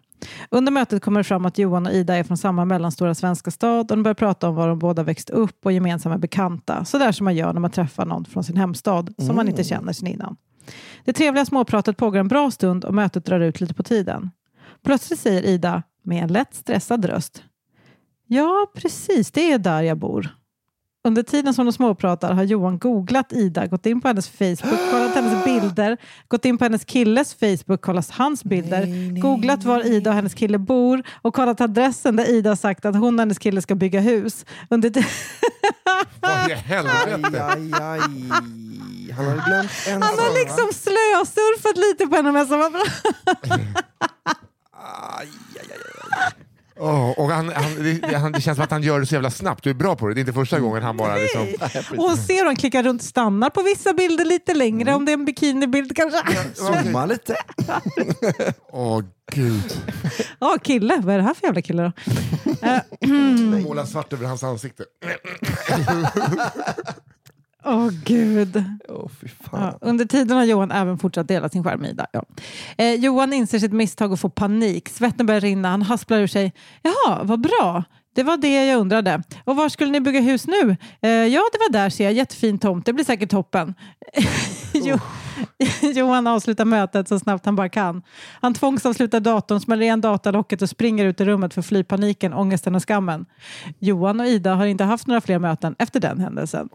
Speaker 3: Under mötet kommer det fram att Johan och Ida är från samma mellanstora svenska stad och de börjar prata om var de båda växt upp och gemensamma bekanta. Sådär som man gör när man träffar någon från sin hemstad som man inte känner sedan innan. Det trevliga småpratet pågår en bra stund och mötet drar ut lite på tiden. Plötsligt säger Ida med en lätt stressad röst. Ja, precis, det är där jag bor. Under tiden som de småpratar har Johan googlat Ida, gått in på hennes Facebook, kollat hennes bilder, gått in på hennes killes Facebook, kollat hans bilder, googlat var Ida och hennes kille bor och kollat adressen där Ida sagt att hon och hennes kille ska bygga hus. Under
Speaker 1: Vad i
Speaker 2: Aj,
Speaker 1: helvete?
Speaker 2: aj, aj. Han har glömt en
Speaker 3: Han har liksom slösurfat lite på henne med som var bra.
Speaker 2: Aj, aj, aj.
Speaker 1: Åh, och han, han, det, han, det känns som att han gör det så jävla snabbt. Du är bra på det. Det är inte första gången han bara liksom...
Speaker 3: Och hon ser hon klickar runt stannar på vissa bilder lite längre om det är en bikinibild kanske.
Speaker 2: Zooma lite.
Speaker 1: Åh gud.
Speaker 3: Ja, kille. Vad är det här för jävla kille då? Eh,
Speaker 1: Måla svart över hans ansikte.
Speaker 3: Åh gud.
Speaker 2: Åh, fy fan.
Speaker 3: Ja, under tiden har Johan även fortsatt dela sin skärm med Ida. Ja. Eh, Johan inser sitt misstag och får panik. Svetten börjar rinna. Han hasplar ur sig. Jaha, vad bra. Det var det jag undrade. Och var skulle ni bygga hus nu? Eh, ja, det var där ser jag. Jättefin tomt. Det blir säkert toppen. jo. Johan avslutar mötet så snabbt han bara kan. Han tvångsavslutar datorn, smäller igen datalocket och springer ut i rummet för fly paniken, ångesten och skammen. Johan och Ida har inte haft några fler möten efter den händelsen.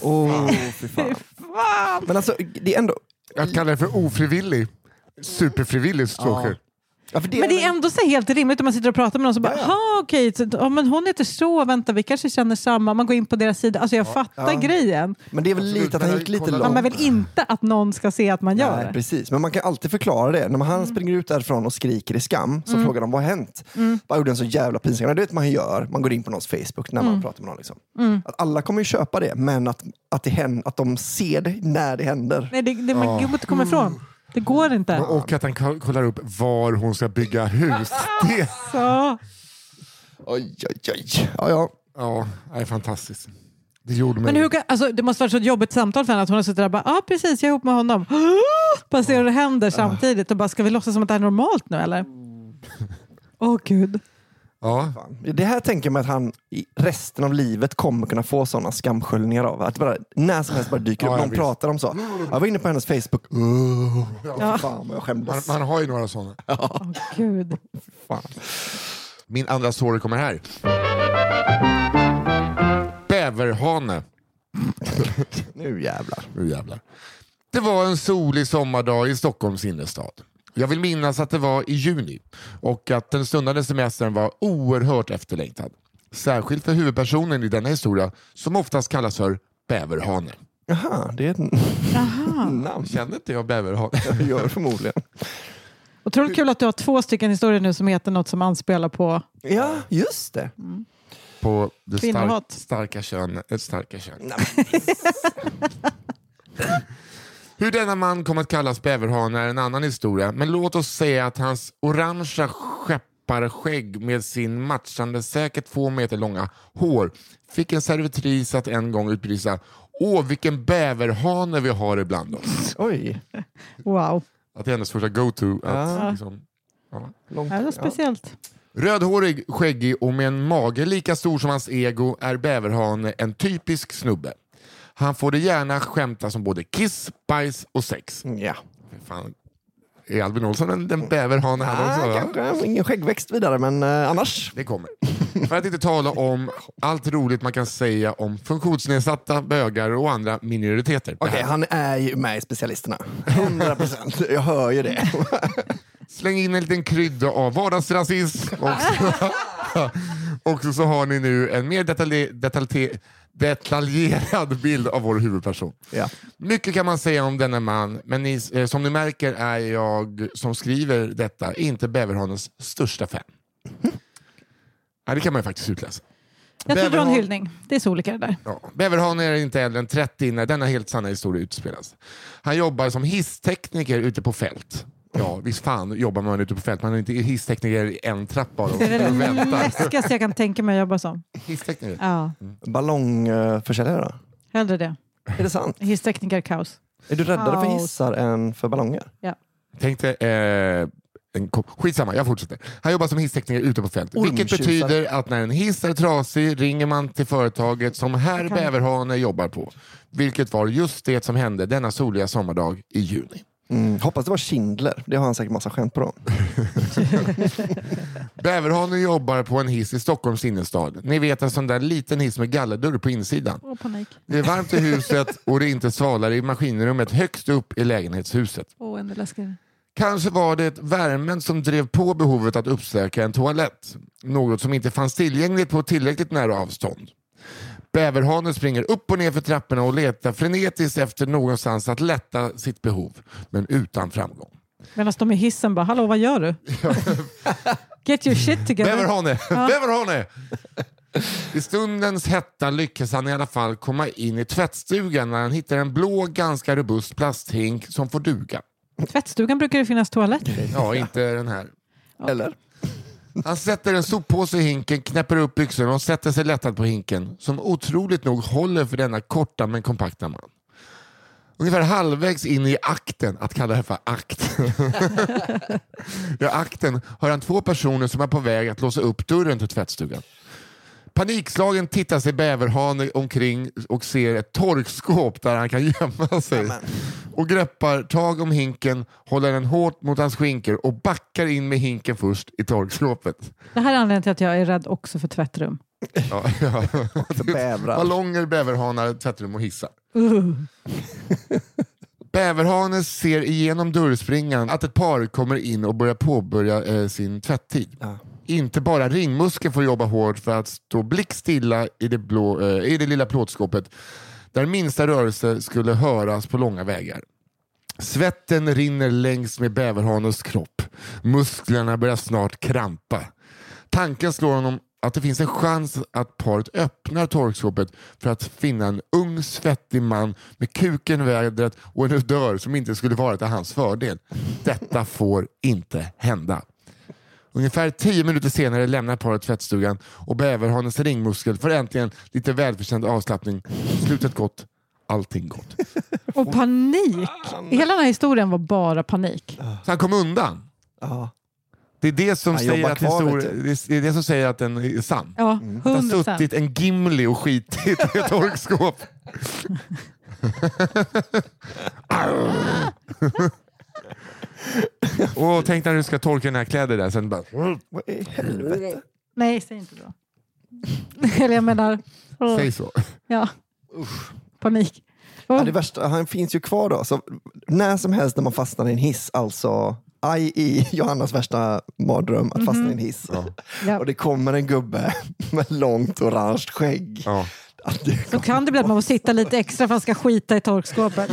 Speaker 2: Åh, fy fan.
Speaker 3: Fan!
Speaker 2: Men alltså, det är ändå...
Speaker 1: Att kalla det för ofrivillig, superfrivillig stalker.
Speaker 2: Ja, för det
Speaker 3: Men det är ändå så helt rimligt om man sitter och pratar med någon så bara,
Speaker 2: Ja, ja.
Speaker 3: ja okej, så, ja, men hon heter så, vänta vi kanske känner samma, man går in på deras sida. Alltså jag fattar
Speaker 2: Ja.
Speaker 3: grejen.
Speaker 2: Men det är väl
Speaker 1: Absolut,
Speaker 2: lite att han
Speaker 1: men
Speaker 2: gick lite
Speaker 3: Ja,
Speaker 2: långt.
Speaker 3: man vill inte att någon ska se att man gör
Speaker 2: Nej,
Speaker 3: det.
Speaker 2: precis. Men man kan alltid förklara det. När han springer ut därifrån och skriker i skam så frågar de vad har hänt? Vad gjorde en så jävla pinsam? Det vet man gör. Man går in på någons Facebook när man pratar med någon. Liksom. Att alla kommer ju köpa det, men att, att, det händer, att de ser det när det händer.
Speaker 3: Nej, det, det, man går inte komma ifrån. Det går inte.
Speaker 1: Och att han ko- kollar upp var hon ska bygga hus. Det,
Speaker 3: Så.
Speaker 2: Oj, oj, oj. Ja, ja.
Speaker 1: ja, det är fantastiskt. Det gjorde mig...
Speaker 3: Men hur kan, alltså, det måste varit så ett jobbigt samtal för henne att hon har suttit där och bara, ja ah, precis, jag är ihop med honom. Bara ser hur det händer samtidigt och bara, ska vi låtsas som att det här är normalt nu eller? Åh gud.
Speaker 1: Ja,
Speaker 2: Fan. Det här tänker jag mig att han i resten av livet kommer kunna få sådana skamsköljningar av. Att bara, när som helst bara dyker
Speaker 1: Ja,
Speaker 2: upp.
Speaker 1: ja,
Speaker 2: Någon
Speaker 1: visst.
Speaker 2: pratar om så. Jag var inne på hennes Facebook. Uh,
Speaker 3: Ja.
Speaker 2: Fan vad jag
Speaker 1: man,
Speaker 2: skämdes.
Speaker 1: man har ju några sådana.
Speaker 3: Åh gud.
Speaker 2: Fan.
Speaker 1: Min andra story kommer här. Bäverhane.
Speaker 2: Nu jävlar.
Speaker 1: Nu jävlar. Det var en solig sommardag i Stockholms innerstad. Jag vill minnas att det var i juni och att den stundande semestern var oerhört efterlängtad. Särskilt för huvudpersonen i denna historia som oftast kallas för Bäverhane.
Speaker 2: Jaha, det är ett namn.
Speaker 1: Kände inte jag Bäverhane?
Speaker 2: Det gör förmodligen.
Speaker 3: Otroligt kul att du har två stycken historier nu som heter något som anspelar på...
Speaker 2: Ja, just det.
Speaker 1: På det stark, starka kön. Ett starka kön. Hur denna man kom att kallas bäverhane är en annan historia, men låt oss säga att hans orangea skepparskägg med sin matchande, säkert två meter långa hår fick en servitris att en gång utbrista Åh, vilken bäverhane vi har ibland oss.
Speaker 2: Oj.
Speaker 3: Wow.
Speaker 1: Att det är hennes första go-to. Att,
Speaker 2: Ja.
Speaker 1: liksom, ja.
Speaker 2: Långt.
Speaker 3: Det speciellt.
Speaker 1: Rödhårig, skäggig och med en mage lika stor som hans ego är bäverhane en typisk snubbe. Han får det gärna skämta som både kiss, bajs och sex.
Speaker 2: Ja.
Speaker 1: Fan. Är Albin Olsson en, en bäverhane här också?
Speaker 2: Ah,
Speaker 1: va?
Speaker 2: kanske. Ingen skäggväxt vidare, men eh, annars.
Speaker 1: Det kommer. För att inte tala om allt roligt man kan säga om funktionsnedsatta, bögar och andra minoriteter.
Speaker 2: Okej,
Speaker 1: här.
Speaker 2: han är ju med i specialisterna. 100 procent. Jag hör ju det.
Speaker 1: Släng in en liten krydda av vardagsrasism. Och så, och så har ni nu en mer detalje, detalje, detaljerad bild av vår huvudperson.
Speaker 2: Ja.
Speaker 1: Mycket kan man säga om denna man, men ni, eh, som ni märker är jag som skriver detta inte bäverhanens största fan. Ja, det kan man ju faktiskt utläsa.
Speaker 3: Jag tror det var en hyllning. Det är så olika det där.
Speaker 1: Ja. Bäverhane är inte äldre än 30 när denna helt sanna historia utspelas. Han jobbar som hisstekniker ute på fält. Ja, visst fan jobbar man ute på fält. Man är inte hisstekniker i en trapp bara och
Speaker 3: Det är det läskigaste jag kan tänka mig att jobba som.
Speaker 1: Hisstekniker.
Speaker 3: Ja,
Speaker 2: Ballongförsäljare då?
Speaker 3: hellre det.
Speaker 2: Är det sant?
Speaker 3: Hisstekniker kaos.
Speaker 2: Är du räddare för
Speaker 3: Kaos.
Speaker 2: hissar än för ballonger?
Speaker 3: Ja.
Speaker 1: Tänkte, eh, en, skitsamma, jag fortsätter. Han jobbar som hisstekniker ute på fält. Vilket betyder att när en hiss är trasig ringer man till företaget som herr
Speaker 3: kan-
Speaker 1: Bäverhane jobbar på. Vilket var just det som hände denna soliga sommardag i juni.
Speaker 2: Mm, hoppas det var Schindler. Det har han säkert massa skämt på då.
Speaker 1: Bäverhane jobbar på en hiss i Stockholms innerstad. Ni vet en sån där liten hiss med gallerdörr på insidan.
Speaker 3: Åh, panik.
Speaker 1: Det är varmt i huset och det är inte svalare i maskinrummet högst upp i lägenhetshuset.
Speaker 3: Åh, ännu läskigare.
Speaker 1: Kanske var det värmen som drev på behovet att uppsöka en toalett. Något som inte fanns tillgängligt på tillräckligt nära avstånd. Bäverhanen springer upp och ner för trapporna och letar frenetiskt efter någonstans att lätta sitt behov, men utan framgång.
Speaker 3: Medan de i hissen bara, hallå vad gör du? Get your shit together.
Speaker 1: Bäverhane! Bäverhane! I stundens hetta lyckas han i alla fall komma in i tvättstugan när han hittar en blå, ganska robust plasthink som får duga.
Speaker 3: I tvättstugan brukar det finnas toaletter.
Speaker 1: Ja, inte den här.
Speaker 2: Eller?
Speaker 1: Han sätter en soppåse i hinken, knäpper upp byxorna och sätter sig lättad på hinken, som otroligt nog håller för denna korta men kompakta man. Ungefär halvvägs in i akten, att kalla det för akt, i akten har han två personer som är på väg att låsa upp dörren till tvättstugan. Panikslagen tittar sig bäverhane omkring och ser ett torkskåp där han kan gömma sig. Och greppar tag om hinken, håller den hårt mot hans skinkor och backar in med hinken först i torkskåpet.
Speaker 3: Det här är anledningen till att jag är rädd också för tvättrum.
Speaker 1: Ja, ja.
Speaker 2: Bävrar.
Speaker 1: Ballonger, bäverhanar, tvättrum och hissar.
Speaker 3: Uh.
Speaker 1: Bäverhane ser igenom dörrspringan att ett par kommer in och börjar påbörja eh, sin tvätttid.
Speaker 2: Ja.
Speaker 1: Inte bara ringmuskeln får jobba hårt för att stå blickstilla i det, blå, eh, i det lilla plåtskåpet där minsta rörelse skulle höras på långa vägar. Svetten rinner längs med bäverhanens kropp. Musklerna börjar snart krampa. Tanken slår honom att det finns en chans att paret öppnar torkskåpet för att finna en ung svettig man med kuken i vädret och en odör som inte skulle vara till hans fördel. Detta får inte hända. Ungefär tio minuter senare lämnar paret tvättstugan och bäverhanens ringmuskel får äntligen lite välförtjänt avslappning. Slutet gott, allting gott.
Speaker 3: Och panik! Hela den här historien var bara panik.
Speaker 1: Så han kom undan.
Speaker 2: Ja.
Speaker 1: Det är det som,
Speaker 2: Han
Speaker 1: säger
Speaker 2: jobbar
Speaker 1: att,
Speaker 2: kvar,
Speaker 1: histori- det är det som säger att den är sann.
Speaker 3: Ja,
Speaker 1: Det har
Speaker 3: 100 procent.
Speaker 1: suttit en Gimli och skitit i ett torkskåp. och tänk när du ska torka dina kläder där, sen bara...
Speaker 2: Vad i helvete?
Speaker 3: Nej, säg inte så. Eller jag menar, åh,
Speaker 1: Säg så.
Speaker 3: ja. Panik.
Speaker 2: Ja, det värsta, han finns ju kvar då. Så när som helst när man fastnar i en hiss, alltså aj i Johannas värsta mardröm att fastna i en hiss.
Speaker 3: Ja.
Speaker 2: Och det kommer en gubbe med långt orange skägg.
Speaker 1: Ja.
Speaker 2: Att det,
Speaker 3: Så kan det bli att man får sitta lite extra för att man ska skita i torkskåpet.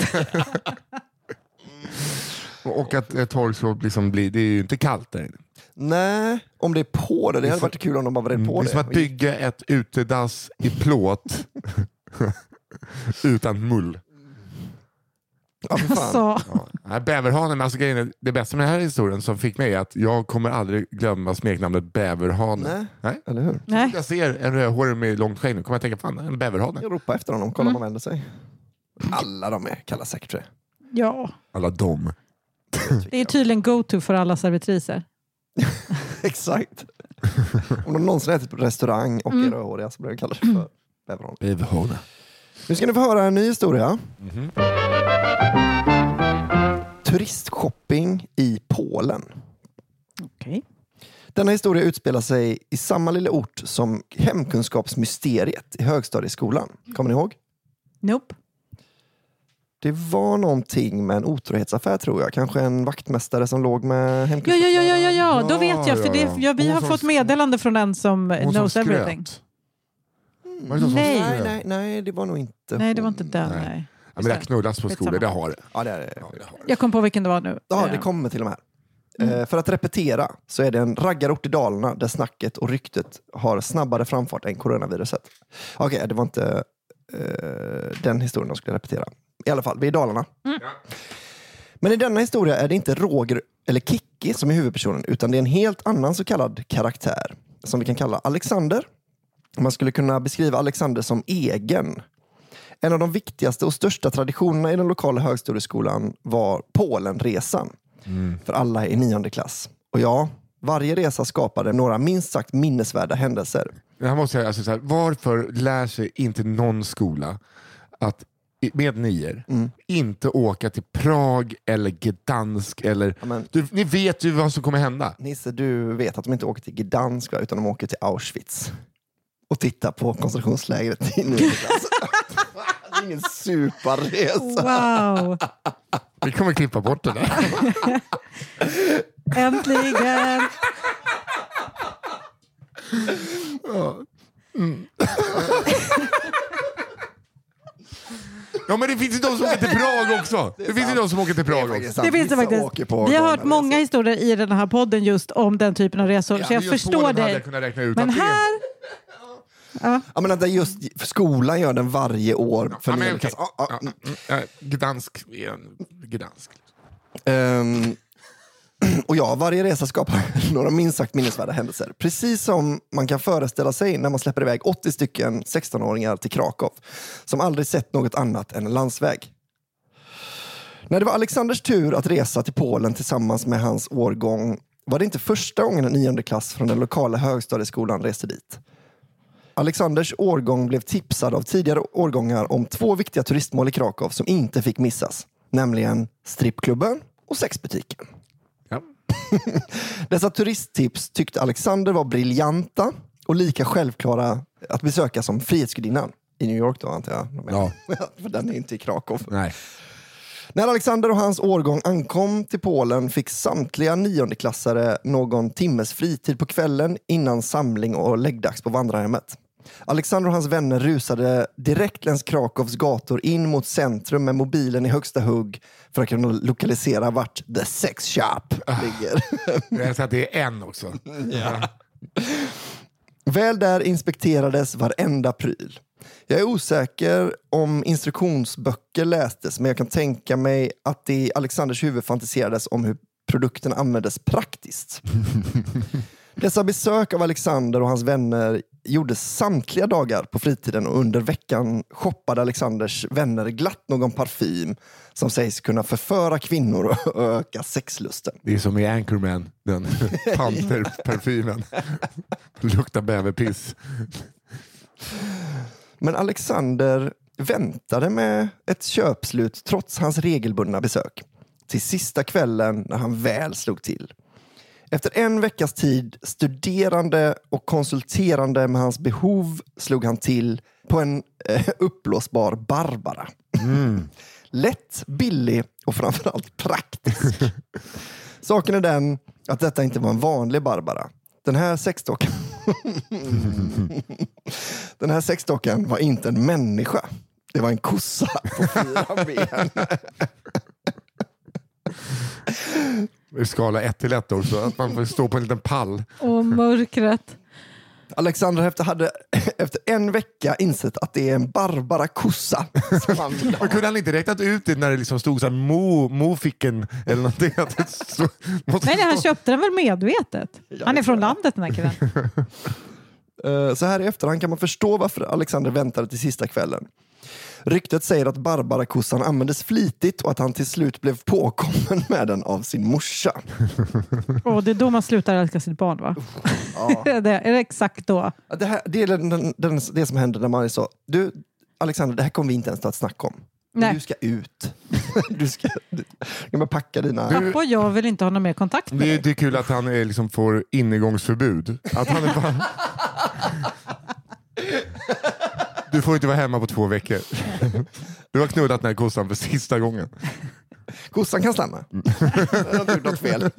Speaker 1: Och att ett torkskåp liksom blir, det är ju inte kallt där inne.
Speaker 2: nej, om det är på det. Det hade
Speaker 1: som-
Speaker 2: varit kul om de bara vred
Speaker 1: Det
Speaker 2: på
Speaker 1: är
Speaker 2: det.
Speaker 1: som att bygga ett utedass i plåt utan mull.
Speaker 2: Ja, för fan.
Speaker 3: Alltså,
Speaker 1: Ja. Nej, Bäverhanen, men alltså grejen är, det bästa med den här historien som fick mig är att jag kommer aldrig glömma smeknamnet bäverhane.
Speaker 2: Nej.
Speaker 1: Nej.
Speaker 2: Eller hur?
Speaker 3: nej.
Speaker 1: Jag ser en rödhårig med långt skägg nu kommer jag tänka, fan en bäverhane.
Speaker 2: Jag ropar efter honom, kolla om han vänder sig. Alla de är kallar säkert det.
Speaker 3: Ja,
Speaker 1: Alla dem.
Speaker 3: Det är tydligen go-to för alla servitriser.
Speaker 2: Exakt. om de någonsin ätit på restaurang och är rödhåriga så blir de kalla sig för bäverhane.
Speaker 1: Bäverhane.
Speaker 2: Nu ska ni få höra en ny historia. turistshopping i Polen.
Speaker 3: Okej.
Speaker 2: Denna historia utspelar sig i samma lilla ort som hemkunskapsmysteriet i högstadieskolan. Kommer ni ihåg?
Speaker 3: Nope.
Speaker 2: Det var någonting med en otrohetsaffär tror jag. Kanske en vaktmästare som låg med
Speaker 3: Ja,
Speaker 2: hemkunskap.
Speaker 3: ja, ja, ja, ja, ja. då vet jag. För det,
Speaker 1: ja.
Speaker 3: vi har fått meddelande från den som knows everything. Nej.
Speaker 2: Nej, nej, det var nog inte
Speaker 3: Nej, det var inte den.
Speaker 1: Nej.
Speaker 3: Nej.
Speaker 1: Ja, men det har knullats på skolor, det har det.
Speaker 2: Ja, det är det.
Speaker 1: Ja, det har det.
Speaker 3: Jag kom på vilken det var nu.
Speaker 2: Ja,
Speaker 3: Eh,
Speaker 2: det kommer till de här. Eh, för att repetera så är det en raggarort i Dalarna där snacket och ryktet har snabbare framfart än coronaviruset. Okej, det var inte eh, den historien de skulle repetera. I alla fall, vi är i Dalarna. Men i denna historia är det inte Roger eller Kikki som är huvudpersonen utan det är en helt annan så kallad karaktär som vi kan kalla Alexander. Man skulle kunna beskriva Alexander som egen. En av de viktigaste och största traditionerna i den lokala högstadieskolan var Polenresan för alla i nionde klass. Och ja, varje resa skapade några minst sagt minnesvärda händelser.
Speaker 1: Jag måste säga, alltså, så här, varför lär sig inte någon skola att med nior
Speaker 2: Mm.
Speaker 1: inte åka till Prag eller Gdansk? Eller,
Speaker 2: Ja, men-
Speaker 1: du, ni vet ju vad som kommer hända.
Speaker 2: Nisse, du vet att de inte åker till Gdansk utan de åker till Auschwitz och tittar på koncentrationslägret i nionde klass. Det är ingen superresa.
Speaker 3: Wow!
Speaker 1: Vi kommer klippa bort det där.
Speaker 3: Äntligen!
Speaker 1: Ja men det finns ju de som åker till Prag också. Det, finns ju de som åker till Prag också.
Speaker 3: Det finns det faktiskt.
Speaker 2: på
Speaker 3: Vi har hört många
Speaker 2: resor.
Speaker 3: historier i den här podden just om den typen av resor, så jag förstår dig.
Speaker 1: jag
Speaker 3: Men
Speaker 1: det
Speaker 3: här...
Speaker 2: Ja, men att det är just skolan gör den varje år för
Speaker 1: Ja, men.
Speaker 2: Ja, ja,
Speaker 1: Ja, mm, ja, Gdansk är en Gdansk.
Speaker 2: Ehm, och ja, varje resa skapar några minst sagt minnesvärda händelser. Precis som man kan föreställa sig när man släpper iväg 80 stycken 16-åringar till Krakow som aldrig sett något annat än en landsväg. När det var Alexanders tur att resa till Polen tillsammans med hans årgång var det inte första gången en nionde klass från den lokala högstadieskolan reste dit. Alexanders årgång blev tipsad av tidigare årgångar om två viktiga turistmål i Krakow som inte fick missas. Nämligen strippklubben och sexbutiken. Dessa turisttips tyckte Alexander var briljanta och lika självklara att besöka som Frihetsgudinnan i New York då antar jag.
Speaker 1: Ja.
Speaker 2: För den är inte i Krakow.
Speaker 1: Nej.
Speaker 2: När Alexander och hans årgång ankom till Polen fick samtliga niondeklassare någon timmes fritid på kvällen innan samling och läggdags på vandrarhemmet. Alexander och hans vänner rusade direkt längs Krakows gator in mot centrum med mobilen i högsta hugg för att kunna lokalisera vart The Sex Shop ligger.
Speaker 1: Jag att det är en också.
Speaker 2: Väl där inspekterades varenda pryl. Jag är osäker om instruktionsböcker lästes, men jag kan tänka mig att det i Alexanders huvud fantiserades om hur produkten användes praktiskt. Dessa besök av Alexander och hans vänner gjordes samtliga dagar på fritiden och under veckan shoppade Alexanders vänner glatt någon parfym som sägs kunna förföra kvinnor och öka sexlusten.
Speaker 1: Det är som i Anchorman, den panterparfymen. Luktar bäverpiss.
Speaker 2: Men Alexander väntade med ett köpslut trots hans regelbundna besök. Till sista kvällen när han väl slog till. Efter en veckas tid studerande och konsulterande med hans behov slog han till på en eh, uppblåsbar Barbara. Lätt, billig och framförallt praktisk. Saken är den att detta inte var en vanlig Barbara. Den här sexdockan Den här sexdockan var inte en människa. Det var en kossa på fyra ben.
Speaker 1: I skala 1 till 1 också, att man får stå på en liten pall.
Speaker 3: Och mörkret.
Speaker 2: Alexander efter hade efter en vecka insett att det är en Barbara kossa.
Speaker 1: Men kunde han inte räknat ut det när det liksom stod så här mo, moficken eller någonting? Att det stod,
Speaker 3: Nej, nej, han köpte den väl medvetet. Han är från landet den här killen.
Speaker 2: Eh, Så här i efterhand kan man förstå varför Alexander väntade till sista kvällen. Ryktet säger att Barbara-kossan användes flitigt och att han till slut blev påkommen med den av sin morsa.
Speaker 3: Och det är då man slutar älska sitt barn va?
Speaker 2: Ja.
Speaker 3: är, det, är det exakt då?
Speaker 2: Det, här, det är den, den, den, det som händer när man är så, du Alexander, det här kommer vi inte ens ta ett snack om.
Speaker 3: Nej.
Speaker 2: Du ska ut. Du ska, du ska packa dina...
Speaker 3: Pappa och jag vill inte ha någon mer kontakt med
Speaker 1: Det, är-
Speaker 3: dig.
Speaker 1: det är kul att han är, liksom, får inegångsförbud. Att han är bara... Du får inte vara hemma på två veckor. Du har knullat den här kossan för sista gången.
Speaker 2: Kossan kan stanna. Jag har inte gjort något fel.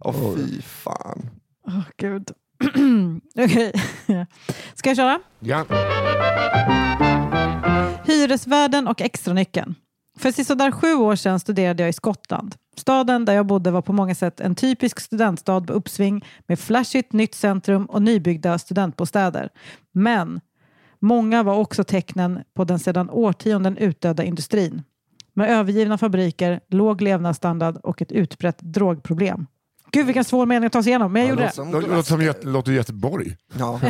Speaker 2: Åh fy fan.
Speaker 3: Åh, Gud. Okej. Ska jag köra?
Speaker 1: Ja.
Speaker 3: Hyresvärden och extranyckeln. För sisådär sju år sedan studerade jag i Skottland. Staden där jag bodde var på många sätt en typisk studentstad på uppsving med flashigt nytt centrum och nybyggda studentbostäder. Men många var också tecknen på den sedan årtionden utdöda industrin. Med övergivna fabriker, låg levnadsstandard och ett utbrett drogproblem. Gud vilken svår mening att ta sig igenom, men jag gjorde det.
Speaker 2: som
Speaker 1: Låter som Göte, låter Göteborg.
Speaker 2: Ja.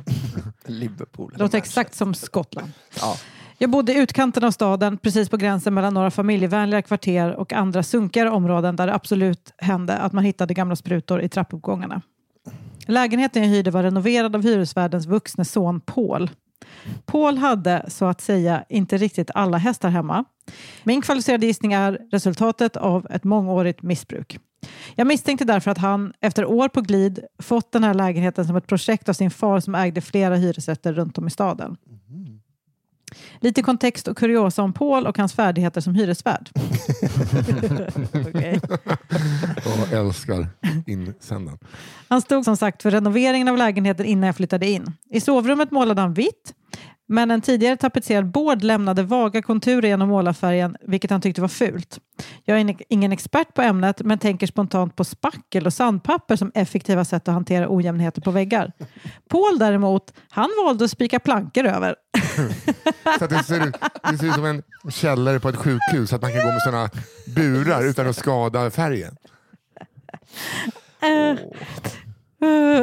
Speaker 2: Liverpool.
Speaker 3: Det låter exakt som Skottland.
Speaker 2: Ja.
Speaker 3: Jag bodde i utkanten av staden, precis på gränsen mellan några familjevänliga kvarter och andra sunkigare områden där det absolut hände att man hittade gamla sprutor i trappuppgångarna. Lägenheten jag hyrde var renoverad av hyresvärdens vuxne son Paul. Paul hade, så att säga, inte riktigt alla hästar hemma. Min kvalificerade gissning är resultatet av ett mångårigt missbruk. Jag misstänkte därför att han, efter år på glid, fått den här lägenheten som ett projekt av sin far som ägde flera hyresrätter runt om i staden. Mm. Lite kontext och kuriosa om Paul och hans färdigheter som hyresvärd. Okej.
Speaker 1: Jag älskar insändaren.
Speaker 3: Han stod som sagt för renoveringen av lägenheten innan jag flyttade in. I sovrummet målade han vitt, men en tidigare tapetserad bård lämnade vaga konturer genom målarfärgen, vilket han tyckte var fult. Jag är ingen expert på ämnet, men tänker spontant på spackel och sandpapper som effektiva sätt att hantera ojämnheter på väggar. Paul däremot, han valde att spika plankor över.
Speaker 1: Så att det, ser ut, det ser ut som en källare på ett sjukhus, så att man kan gå med sådana burar utan att skada färgen.
Speaker 3: Eh,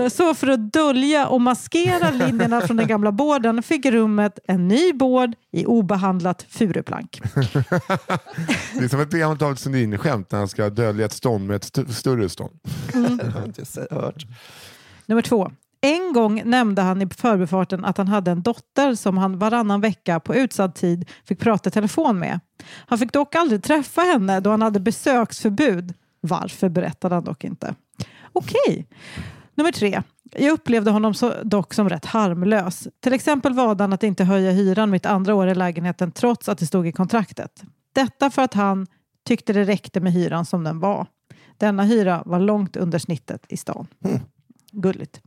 Speaker 3: Så för att dölja och maskera linjerna från den gamla bården fick rummet en ny bård i obehandlat furuplank.
Speaker 1: Det är som ett gammalt David Sundin-skämt när han ska dölja ett stånd med ett st- större stånd.
Speaker 2: Det har inte jag se- hört.
Speaker 3: Nummer två. En gång nämnde han i förbifarten att han hade en dotter som han varannan vecka på utsatt tid fick prata i telefon med. Han fick dock aldrig träffa henne då han hade besöksförbud. Varför berättade han dock inte. Okej. Nummer tre. Jag upplevde honom så, dock som rätt harmlös. Till exempel valde han att inte höja hyran mitt andra år i lägenheten trots att det stod i kontraktet. Detta för att han tyckte det räckte med hyran som den var. Denna hyra var långt under snittet i stan. Gulligt.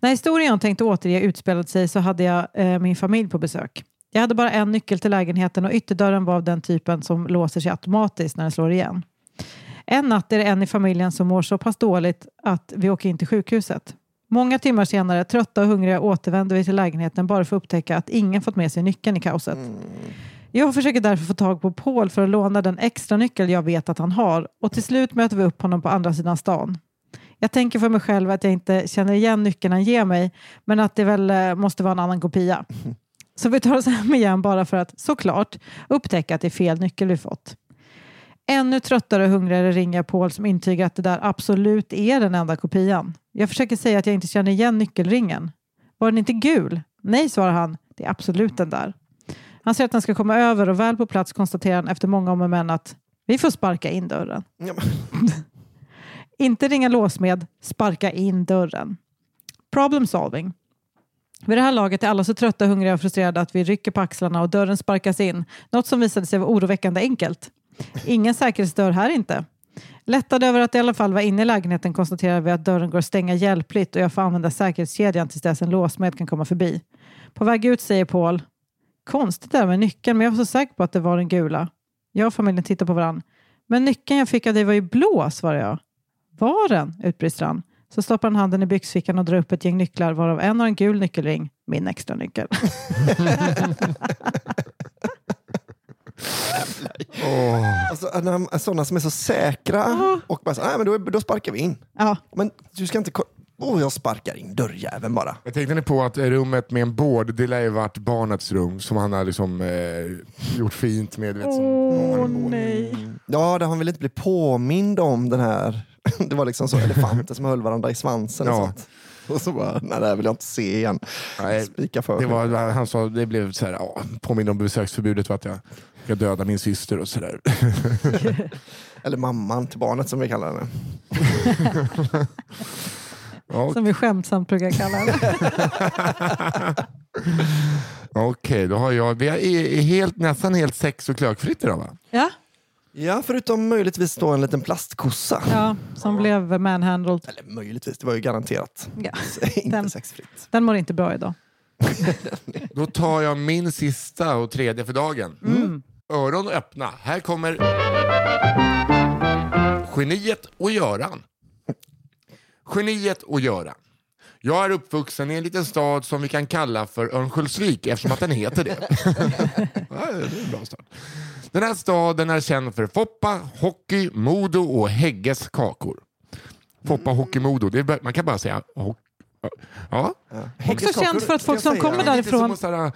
Speaker 3: När historien jag tänkte återge utspelade sig så hade jag eh, min familj på besök. Jag hade bara en nyckel till lägenheten och ytterdörren var av den typen som låser sig automatiskt när den slår igen. En natt är det en i familjen som mår så pass dåligt att vi åker in till sjukhuset. Många timmar senare, trötta och hungriga, återvänder vi till lägenheten bara för att upptäcka att ingen fått med sig nyckeln i kaoset. Jag försöker därför få tag på Paul för att låna den extra nyckel jag vet att han har och till slut möter vi upp honom på andra sidan stan. Jag tänker för mig själv att jag inte känner igen nyckeln han ger mig men att det väl eh, måste vara en annan kopia. Så vi tar oss hem igen bara för att såklart upptäcka att det är fel nyckel vi fått. Ännu tröttare och hungrigare ringer jag Paul som intygar att det där absolut är den enda kopian. Jag försöker säga att jag inte känner igen nyckelringen. Var den inte gul? Nej, svarar han. Det är absolut den där. Han säger att han ska komma över och väl på plats konstaterar han efter många om och men att vi får sparka in dörren.
Speaker 2: Ja,
Speaker 3: Inte ringa låsmed, sparka in dörren. Problem solving. Vid det här laget är alla så trötta, hungriga och frustrerade att vi rycker på axlarna och dörren sparkas in. Något som visade sig vara oroväckande enkelt. Ingen säkerhetsdörr här inte. Lättad över att i alla fall vara inne i lägenheten konstaterar vi att dörren går att stänga hjälpligt och jag får använda säkerhetskedjan tills dess en låsmed kan komma förbi. På väg ut säger Paul Konstigt där med nyckeln, men jag var så säker på att det var den gula. Jag och familjen tittar på varandra. Men nyckeln jag fick av dig var ju blå, svarar jag. Var den? utbrister han. Så stoppar han handen i byxfickan och drar upp ett gäng nycklar varav en har en gul nyckelring, min extra nyckel.
Speaker 1: Åh.
Speaker 2: Alltså, sådana som är så säkra och bara så, nej men då, då sparkar vi in.
Speaker 3: ja,
Speaker 2: Men du ska inte... Åh, jag sparkar in dörrjäveln bara.
Speaker 1: Jag tänkte ni på att rummet med en bård, det lär ju varit barnets rum som han har liksom, eh, gjort fint med.
Speaker 3: Åh nej.
Speaker 2: Ja, där han vill inte bli påmind om den här... Det var liksom så elefanter som höll varandra i svansen och
Speaker 1: Ja.
Speaker 2: sånt. Och så bara, nej det här vill jag inte se igen.
Speaker 1: Nej,
Speaker 2: Spika för
Speaker 1: det var, han sa, det blev så här, ja, påminner om besöksförbudet för att jag ska döda min syster och sådär.
Speaker 2: Eller mamman till barnet som vi kallar henne.
Speaker 1: Ja,
Speaker 3: Som vi skämtsamt brukar kalla det.
Speaker 1: Okej, då har jag, vi är är helt, nästan helt sex och klökfritt idag va?
Speaker 3: Ja,
Speaker 2: Ja, förutom möjligtvis då en liten plastkossa.
Speaker 3: ja, som blev manhandled.
Speaker 2: Eller möjligtvis, det var ju garanterat.
Speaker 3: Ja.
Speaker 2: inte
Speaker 3: Den-
Speaker 2: sexfritt.
Speaker 3: Den mår inte bra idag.
Speaker 1: Då tar jag min sista och tredje för dagen.
Speaker 3: Mm.
Speaker 1: Öron öppna. Här kommer Geniet och Göran. Geniet och Göran. Jag är uppvuxen i en liten stad som vi kan kalla för Örnsköldsvik eftersom att den heter det. ja, det är en bra stad. Den här staden är känd för Foppa, hockey, Modo och Hägges kakor. Foppa, hockey, Modo. Det är, man kan bara säga hockey. Ja,
Speaker 3: Också känt för att folk som kommer
Speaker 1: det är lite som
Speaker 3: därifrån...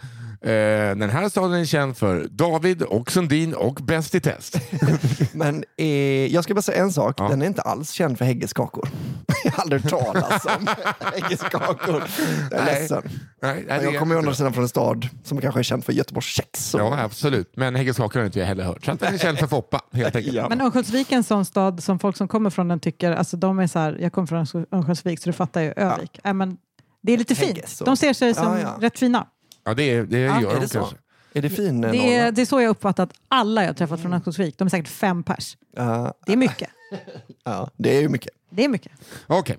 Speaker 1: eh, den här staden är känd för David och Sundin och Bäst i test.
Speaker 2: Men eh, jag ska bara säga en sak,
Speaker 1: Ja.
Speaker 2: den är inte alls känd för Häggeskakor. jag har aldrig hört talas om Häggeskakor. Jag är
Speaker 1: Nej.
Speaker 2: ledsen.
Speaker 1: Nej, nej,
Speaker 2: jag kommer ju andra sidan från en stad som kanske är känd för Göteborgs kex.
Speaker 1: Ja, absolut. Men Hägges kakor har inte jag heller hört. Så den är känd för Foppa, helt enkelt.
Speaker 2: Ja.
Speaker 3: Men Örnsköldsvik är en sån stad som folk som kommer från den tycker, alltså de är så här, jag kommer från Örnsköldsvik så du fattar ju Övik. Ja. men det är lite fint.
Speaker 2: Hägges, så.
Speaker 3: De ser sig som
Speaker 2: Ja, ja.
Speaker 3: rätt fina.
Speaker 1: Ja, det, är- det gör
Speaker 2: Är
Speaker 1: de
Speaker 2: det så?
Speaker 1: kanske.
Speaker 2: Är det fin eh,
Speaker 3: Det är,
Speaker 2: Norrland?
Speaker 3: det är så jag uppfattat alla jag träffat från Örnsköldsvik. De är säkert fem pers.
Speaker 2: Ja,
Speaker 3: Det är mycket.
Speaker 2: ja, det är ju mycket.
Speaker 3: Det är mycket.
Speaker 1: Okej.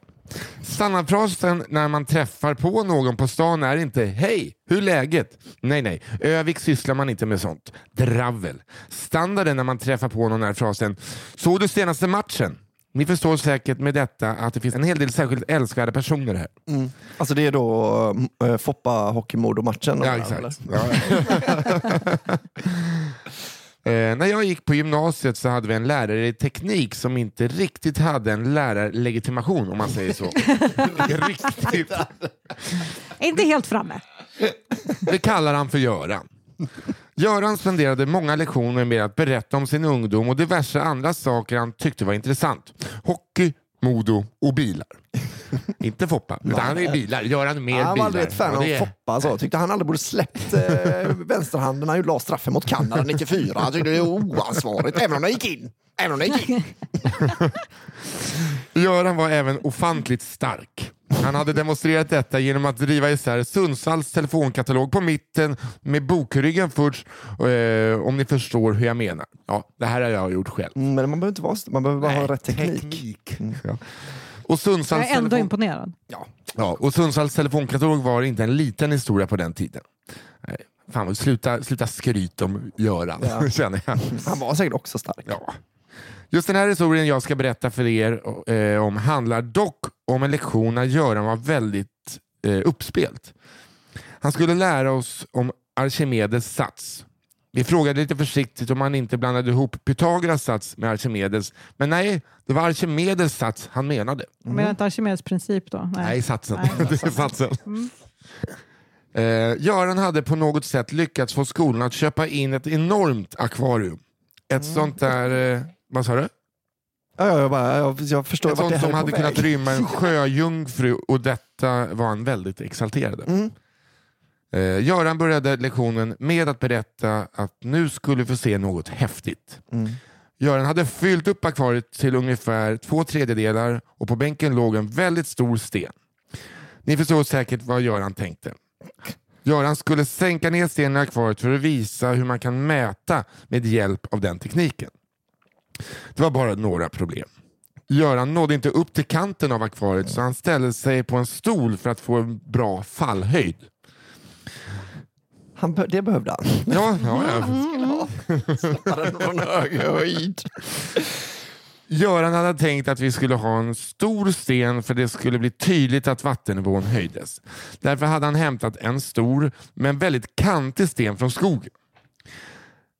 Speaker 1: Standardfrasen när man träffar på någon på stan är inte Hej, hur är läget? Nej, nej. Övik sysslar man inte med sånt. Dravel. Standarden när man träffar på någon är frasen Såg du senaste matchen? Ni förstår säkert med detta att det finns en hel del särskilt älskvärda personer här.
Speaker 2: Alltså det är då äh, Foppa Hockeymodo-matchen.
Speaker 1: Ja,
Speaker 2: eller?
Speaker 1: exakt. Ja. Eh, när jag gick på gymnasiet så hade vi en lärare i teknik som inte riktigt hade en lärarlegitimation om man säger så. riktigt.
Speaker 3: Inte helt framme.
Speaker 1: Det kallar han för Göran. Göran spenderade många lektioner med att berätta om sin ungdom och diverse andra saker han tyckte var intressant. Hockey, Modo och bilar. Inte Foppa, utan han är bilar. Göran mer
Speaker 2: Han
Speaker 1: bilar.
Speaker 2: var aldrig ett fan av
Speaker 1: det
Speaker 2: Foppa. Så. Tyckte han aldrig borde släppt eh, vänsterhanden när han la straffen mot Kanada 94. Han tyckte det var oansvarigt, även om den gick in. Även om den gick in.
Speaker 1: Göran var även ofantligt stark. Han hade demonstrerat detta genom att driva isär Sundsvalls telefonkatalog på mitten med bokryggen först, eh, om ni förstår hur jag menar. Ja, det här har jag gjort själv.
Speaker 2: Mm, Men man behöver inte vara man behöver bara ha rätt teknik.
Speaker 1: Ja. Och Sundsvalls
Speaker 3: Jag är ändå
Speaker 1: telefon-
Speaker 3: imponerad.
Speaker 2: Ja.
Speaker 1: Ja, och Sundsvalls telefonkatalog var inte en liten historia på den tiden. Nej, fan, sluta, sluta skryt om Göran,
Speaker 2: Ja.
Speaker 1: känner jag.
Speaker 2: Han var säkert också stark.
Speaker 1: Ja. Just den här historien jag ska berätta för er eh, om handlar dock om en lektion när Göran var väldigt eh, uppspelt. Han skulle lära oss om Archimedes sats. Vi frågade lite försiktigt om han inte blandade ihop Pythagoras sats med Archimedes, men nej, det var Archimedes sats han menade.
Speaker 3: Jag menar inte Archimedes princip då?
Speaker 1: Nej, satsen.
Speaker 3: Nej.
Speaker 1: det är satsen.
Speaker 3: Mm.
Speaker 1: Eh, Göran hade på något sätt lyckats få skolan att köpa in ett enormt akvarium. Ett
Speaker 3: Mm.
Speaker 1: sånt där, eh, vad sa du?
Speaker 2: Ja, ja, jag, bara, jag, jag förstår
Speaker 1: Ett sånt som hade
Speaker 2: väg.
Speaker 1: kunnat rymma en sjöjungfru och detta var han väldigt exalterad.
Speaker 2: Mm.
Speaker 1: Eh, Göran började lektionen med att berätta att nu skulle vi få se något häftigt.
Speaker 2: Mm.
Speaker 1: Göran hade fyllt upp akvariet till ungefär två tredjedelar och på bänken låg en väldigt stor sten. Ni förstår säkert vad Göran tänkte. Göran skulle sänka ner stenen i akvariet för att visa hur man kan mäta med hjälp av den tekniken. Det var bara några problem. Göran nådde inte upp till kanten av akvariet så han ställde sig på en stol för att få en bra fallhöjd.
Speaker 2: Han, be- det behövde han.
Speaker 1: Ja, ja, ja.
Speaker 2: Släppa den från hög höjd.
Speaker 1: Göran hade tänkt att vi skulle ha en stor sten för det skulle bli tydligt att vattennivån höjdes. Därför hade han hämtat en stor men väldigt kantig sten från skogen.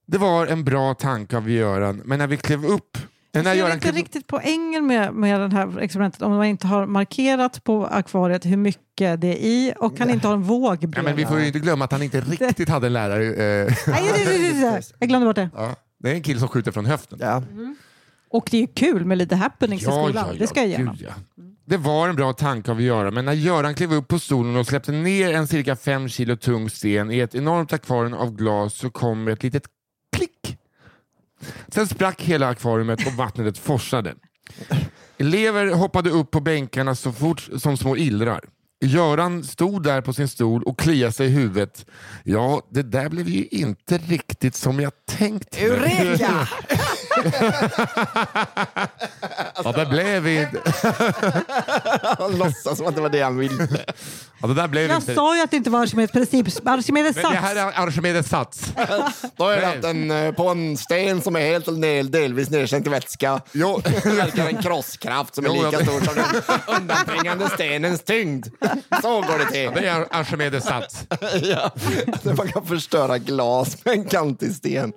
Speaker 1: Det var en bra tanke av Göran, men när vi klev upp...
Speaker 3: Jag ser
Speaker 1: Göran
Speaker 3: inte
Speaker 1: klev,
Speaker 3: riktigt poängen med, med det här experimentet om man inte har markerat på akvariet hur mycket det är i och kan inte ha en våg
Speaker 1: ja, men vi får ju inte glömma att han inte riktigt hade en lärare. Eh,
Speaker 3: Nej. Jag glömde bort det.
Speaker 1: ja, det är en kille som skjuter från höften.
Speaker 2: Ja.
Speaker 3: Och det är kul med lite happenings i skolan. det ska jag ge
Speaker 1: gud, ja. Det var en bra tanke av att göra, men när Göran klev upp på stolen och släppte ner en cirka fem kilo tung sten i ett enormt akvarium av glas så kom ett litet klick. Sen sprack hela akvariet och vattnet forsade. Elever hoppade upp på bänkarna så fort som små illrar. Göran stod där på sin stol och kliade sig i huvudet. Ja, det där blev ju inte riktigt som jag tänkt mig.
Speaker 2: Eureka!
Speaker 1: Ja, det blev inte...
Speaker 2: Han låtsas som att det var det han ville.
Speaker 1: Ja, det där blev
Speaker 3: Jag
Speaker 1: inte...
Speaker 3: sa ju att det inte var Archimedes princip. Archimedes
Speaker 1: Men det här
Speaker 3: sats.
Speaker 1: är Archimedes sats.
Speaker 2: Då är det
Speaker 1: Nej.
Speaker 2: att den eh, på en sten som är helt eller del, delvis nedsänkt i vätska
Speaker 1: Jo.
Speaker 2: verkar en krosskraft som är
Speaker 1: Jo,
Speaker 2: lika
Speaker 1: ja,
Speaker 2: stor som den undanträngande stenens tyngd. Så går det till.
Speaker 1: Det är Archimedes sats.
Speaker 2: Ja. Att man kan förstöra glas med en kantig sten.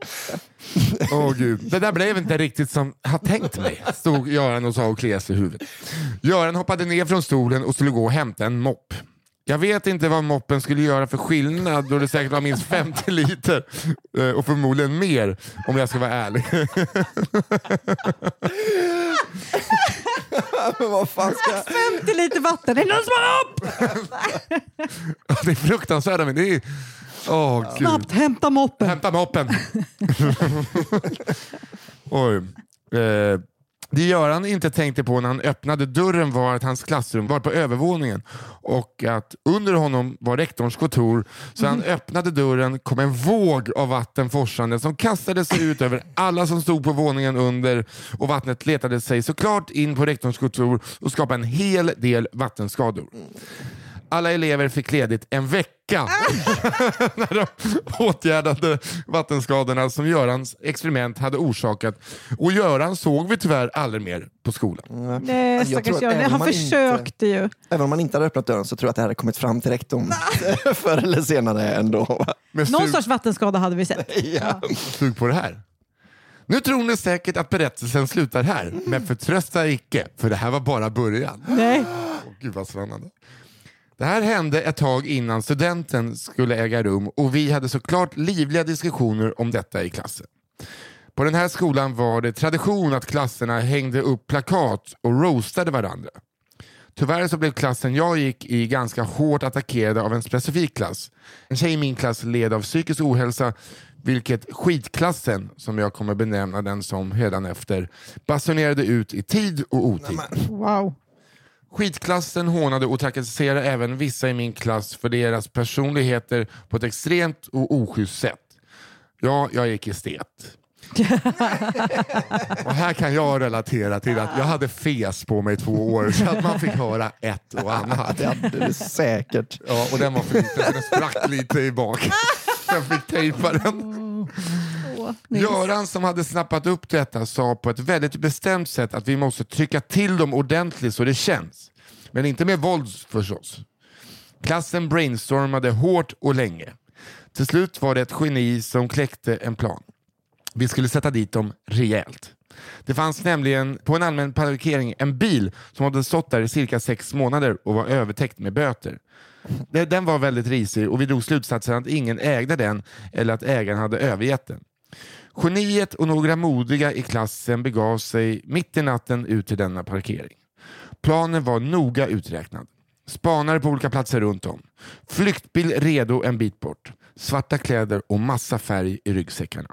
Speaker 1: Åh gud. Det där blev inte riktigt som jag tänkt mig, stod Göran och sa och kliade sig i huvudet. Göran hoppade ner från stolen och skulle gå och hämta en mopp. Jag vet inte vad moppen skulle göra för skillnad då det säkert var minst 50 liter eh, och förmodligen mer om jag ska vara ärlig.
Speaker 2: Men vad fan ska jag...
Speaker 3: 50 liter vatten. Är det någon som har upp?
Speaker 1: Det är fruktansvärt men det är... Gud.
Speaker 3: Snabbt, hämta moppen.
Speaker 1: Hämta moppen. Oj. Eh, det Göran inte tänkte på när han öppnade dörren var att hans klassrum var på övervåningen och att under honom var rektorns kontor. Så han öppnade dörren kom en våg av vatten forsande som kastade sig ut över alla som stod på våningen under och vattnet letade sig såklart in på rektorns kontor och skapade en hel del vattenskador. Alla elever fick ledigt en vecka när de åtgärdade vattenskadorna som Görans experiment hade orsakat. Och Göran såg vi tyvärr aldrig mer på skolan.
Speaker 3: Nej, stackars Göran. Han
Speaker 2: man
Speaker 3: försökte ju.
Speaker 2: Även om man inte hade öppnat dörren så tror jag att det hade kommit fram till rektorn förr eller senare ändå.
Speaker 3: Någon sorts vattenskada hade vi sett.
Speaker 2: Ja.
Speaker 1: sug på det här. Nu tror ni säkert att berättelsen slutar här, men förtrösta icke, för det här var bara början.
Speaker 3: Nej.
Speaker 1: Åh, Gud vad spännande. Det här hände ett tag innan studenten skulle äga rum och vi hade såklart livliga diskussioner om detta i klassen. På den här skolan var det tradition att klasserna hängde upp plakat och roastade varandra. Tyvärr så blev klassen jag gick i ganska hårt attackerade av en specifik klass. En tjej i min klass led av psykisk ohälsa vilket skitklassen, som jag kommer benämna den som efter basunerade ut i tid och otid.
Speaker 3: Wow.
Speaker 1: Skitklassen hånade och trakasserade även vissa i min klass för deras personligheter på ett extremt och oschysst sätt. Ja, jag gick estet. och här kan jag relatera till att jag hade fes på mig två år så att man fick höra ett och annat.
Speaker 2: Det hade du säkert.
Speaker 1: Ja, och den var för liten så den sprack lite i bak. Jag fick tejpa den.
Speaker 3: Nils.
Speaker 1: Göran som hade snappat upp detta sa på ett väldigt bestämt sätt att vi måste trycka till dem ordentligt så det känns. Men inte med våld förstås. Klassen brainstormade hårt och länge. Till slut var det ett geni som kläckte en plan. Vi skulle sätta dit dem rejält. Det fanns nämligen på en allmän parkering en bil som hade stått där i cirka sex månader och var övertäckt med böter. Den var väldigt risig och vi drog slutsatsen att ingen ägde den eller att ägaren hade övergett den. Geniet och några modiga i klassen begav sig mitt i natten ut till denna parkering. Planen var noga uträknad. Spanare på olika platser runt om. Flyktbil redo en bit bort. Svarta kläder och massa färg i ryggsäckarna.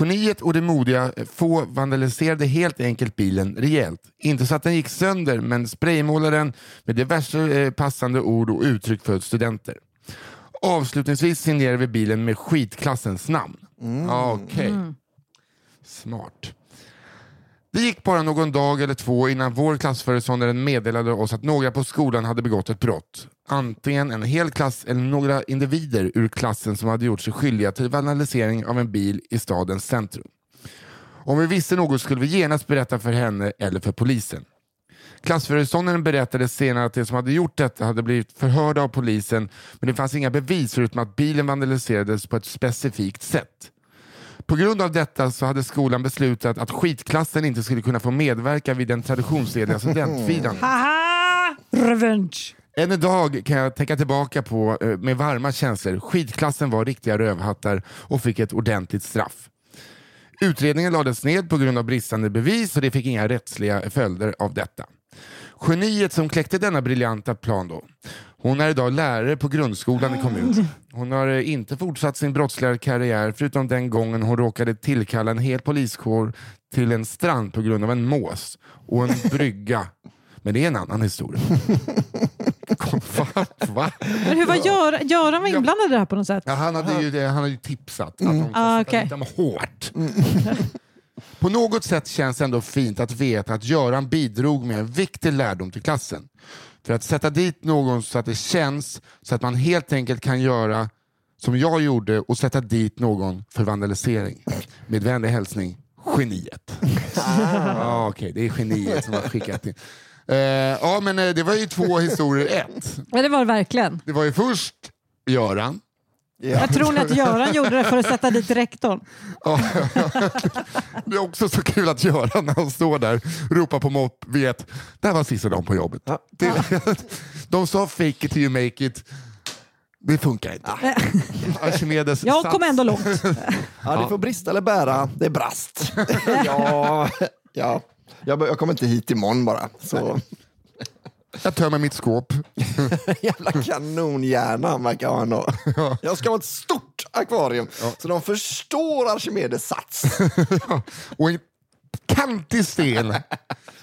Speaker 1: Geniet och det modiga eh, få vandaliserade helt enkelt bilen rejält. Inte så att den gick sönder, men spraymålade den med diverse eh, passande ord och uttryck för studenter. Avslutningsvis signerade vi bilen med skitklassens namn. Ja, Okej. Smart. Det gick bara någon dag eller två innan vår klassföreståndare meddelade oss att några på skolan hade begått ett brott. Antingen en hel klass eller några individer ur klassen som hade gjort sig skyldiga till vandalisering av en bil i stadens centrum. Om vi visste något skulle vi genast berätta för henne eller för polisen. Klassföreståndaren berättade senare att de som hade gjort detta hade blivit förhörda av polisen men det fanns inga bevis förutom att bilen vandaliserades på ett specifikt sätt. På grund av detta så hade skolan beslutat att skitklassen inte skulle kunna få medverka vid den traditionsenliga studentfirandet.
Speaker 3: Haha! Revenge.
Speaker 1: Än idag kan jag tänka tillbaka på eh, med varma känslor. Skitklassen var riktiga rövhattar och fick ett ordentligt straff. Utredningen lades ned på grund av bristande bevis och det fick inga rättsliga följder av detta. Geniet som kläckte denna briljanta plan då, hon är idag lärare på grundskolan i kommunen. Hon har eh, inte fortsatt sin brottsliga karriär förutom den gången hon råkade tillkalla en hel poliskår till en strand på grund av en mås och en brygga. Men det är en annan historia. Va? Va?
Speaker 3: Men hur var Gör, Göran var inblandad i det här på något sätt?
Speaker 1: Ja, han, hade ju, det- han hade ju tipsat att de
Speaker 3: Ah,
Speaker 1: sätta
Speaker 3: okej.
Speaker 1: dit dem hårt. På något sätt känns det ändå fint att veta att Göran bidrog med en viktig lärdom till klassen. För att sätta dit någon så att det känns så att man helt enkelt kan göra som jag gjorde och sätta dit någon för vandalisering. Med vänlig hälsning, geniet. ah, Okej, det är geniet som har skickat in. Eh, ja, men eh, det var ju två historier ett.
Speaker 3: Ja, det var det verkligen.
Speaker 1: Det var ju först Göran
Speaker 2: Ja.
Speaker 3: Jag tror ni att Göran gjorde det för att sätta dit rektorn?
Speaker 1: Ja, det är också så kul att göra när han står där ropar på mopp, vet, det här var sista dagen på jobbet.
Speaker 2: Ja.
Speaker 1: Det, de sa fake it till you make it. Det funkar inte. Archimedes
Speaker 3: Jag
Speaker 1: sats-
Speaker 3: kom ändå långt.
Speaker 2: Ja, det får brista eller bära, det brast. ja, ja. Jag, jag kommer inte hit imorgon bara. Så
Speaker 1: Jag tömmer mitt skåp.
Speaker 2: jävla kanonhjärna han verkar ha ändå. Jag ska ha ett stort akvarium så de förstår Archimedes sats.
Speaker 1: Och en kantig sten.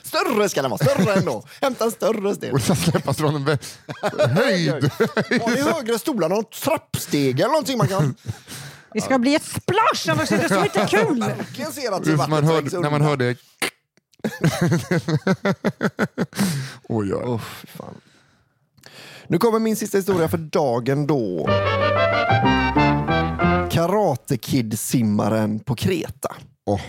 Speaker 2: Större ska den vara, större ändå. Hämta en större sten.
Speaker 1: Och ska släppas från en höjd.
Speaker 2: Har ni högre stolar, någon trappsteg eller någonting man kan
Speaker 3: Det ska bli ett splash, annars är det så inte kul.
Speaker 2: verkligen se att
Speaker 1: man hör,
Speaker 2: trängs
Speaker 1: när man
Speaker 2: undan.
Speaker 1: Oj, oj.
Speaker 2: Åh, fy fan. Nu kommer min sista historia för dagen då. Karate Kid-simmaren på Kreta.
Speaker 1: Åh,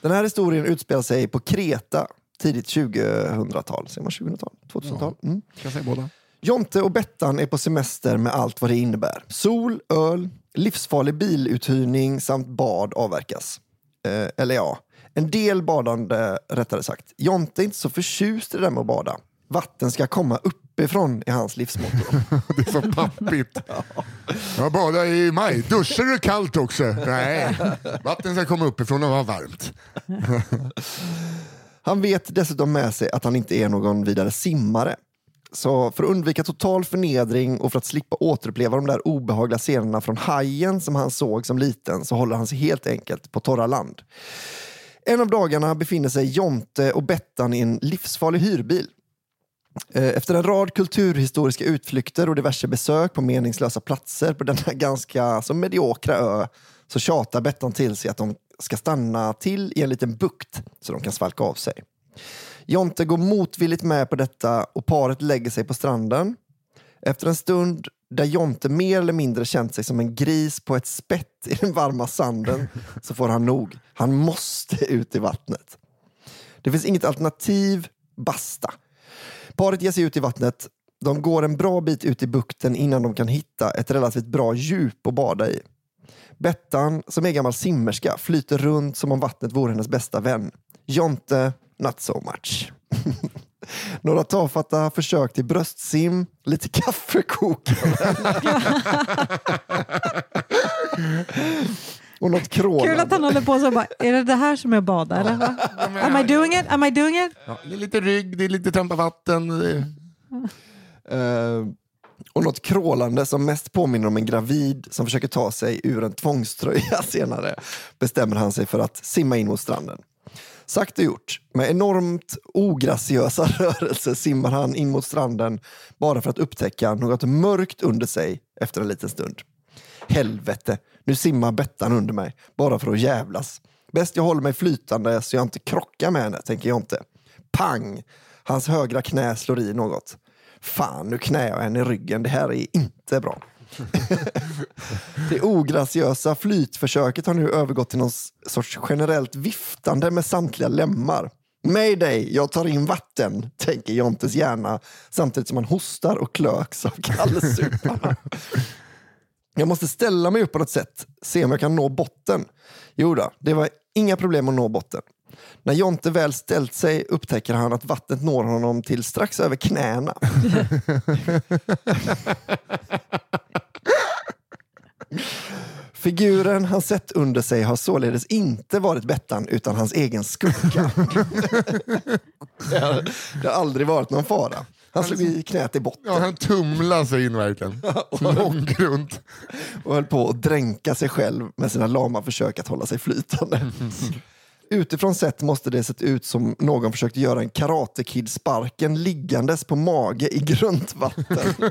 Speaker 2: Den här historien utspelar sig på Kreta tidigt 2000-tal. Säger man 2000-tal? 2000-tal? Mm.
Speaker 1: kan säga båda?
Speaker 2: Jonte och Bettan är på semester med allt vad det innebär. Sol, öl, livsfarlig biluthyrning samt bad avverkas. Eh, eller ja, en del badande rättare sagt. Jonte är inte så förtjust i det där med att bada. Vatten ska komma uppifrån i hans livsmotto.
Speaker 1: Det är så pappigt. Jag badar i maj. Duschar du kallt också? Nej, vatten ska komma uppifrån och vara varmt.
Speaker 2: Han vet dessutom med sig att han inte är någon vidare simmare. Så för att undvika total förnedring och för att slippa återuppleva de där obehagliga scenerna från Hajen som han såg som liten så håller han sig helt enkelt på torra land. En av dagarna befinner sig Jonte och Bettan i en livsfarlig hyrbil. Eh, efter en rad kulturhistoriska utflykter och diverse besök på meningslösa platser på denna ganska så mediokra ö så tjatar Bettan till sig att de ska stanna till i en liten bukt så de kan svalka av sig. Jonte går motvilligt med på detta och paret lägger sig på stranden. Efter en stund där Jonte mer eller mindre känt sig som en gris på ett spett i den varma sanden så får han nog. Han måste ut i vattnet. Det finns inget alternativ, basta. Paret ger sig ut i vattnet. De går en bra bit ut i bukten innan de kan hitta ett relativt bra djup att bada i. Bettan, som är gammal simmerska, flyter runt som om vattnet vore hennes bästa vän. Jonte, not so much. Några tafatta försök till bröstsim, lite kaffekokare. Och något
Speaker 3: Kul att
Speaker 2: krålande.
Speaker 3: han håller på så bara, är det det här som är att bada? Eller? va? Am I doing it? Am I doing it?
Speaker 1: Ja, det är lite rygg, det är lite trampa vatten.
Speaker 2: Eh, och något krålande som mest påminner om en gravid som försöker ta sig ur en tvångströja senare bestämmer han sig för att simma in mot stranden. Sagt och gjort, med enormt ograciösa rörelser simmar han in mot stranden bara för att upptäcka något mörkt under sig efter en liten stund. Helvete, nu simmar Bettan under mig, bara för att jävlas. Bäst jag håller mig flytande så jag inte krockar med henne, tänker jag inte. Pang! Hans högra knä slår i något. Fan, nu knäar jag henne i ryggen. Det här är inte bra. Det ograciösa flytförsöket har nu övergått till någon sorts generellt viftande med samtliga lemmar. Mayday, jag tar in vatten, tänker Jontes hjärna samtidigt som han hostar och klöks av kallsuparna. Jag måste ställa mig upp på något sätt, se om jag kan nå botten. Jo då, det var inga problem att nå botten. När Jonte väl ställt sig upptäcker han att vattnet når honom till strax över knäna. Figuren han sett under sig har således inte varit Bettan utan hans egen skugga. det, har, det har aldrig varit någon fara. Han slog i knät i botten
Speaker 1: Ja, han tumlar sig in verkligen. Långgrunt.
Speaker 2: och höll på att dränka sig själv med sina lama försök att hålla sig flytande. Utifrån sett måste det sett ut som någon försökte göra en Karate Kid-sparken liggandes på mage i grunt vatten.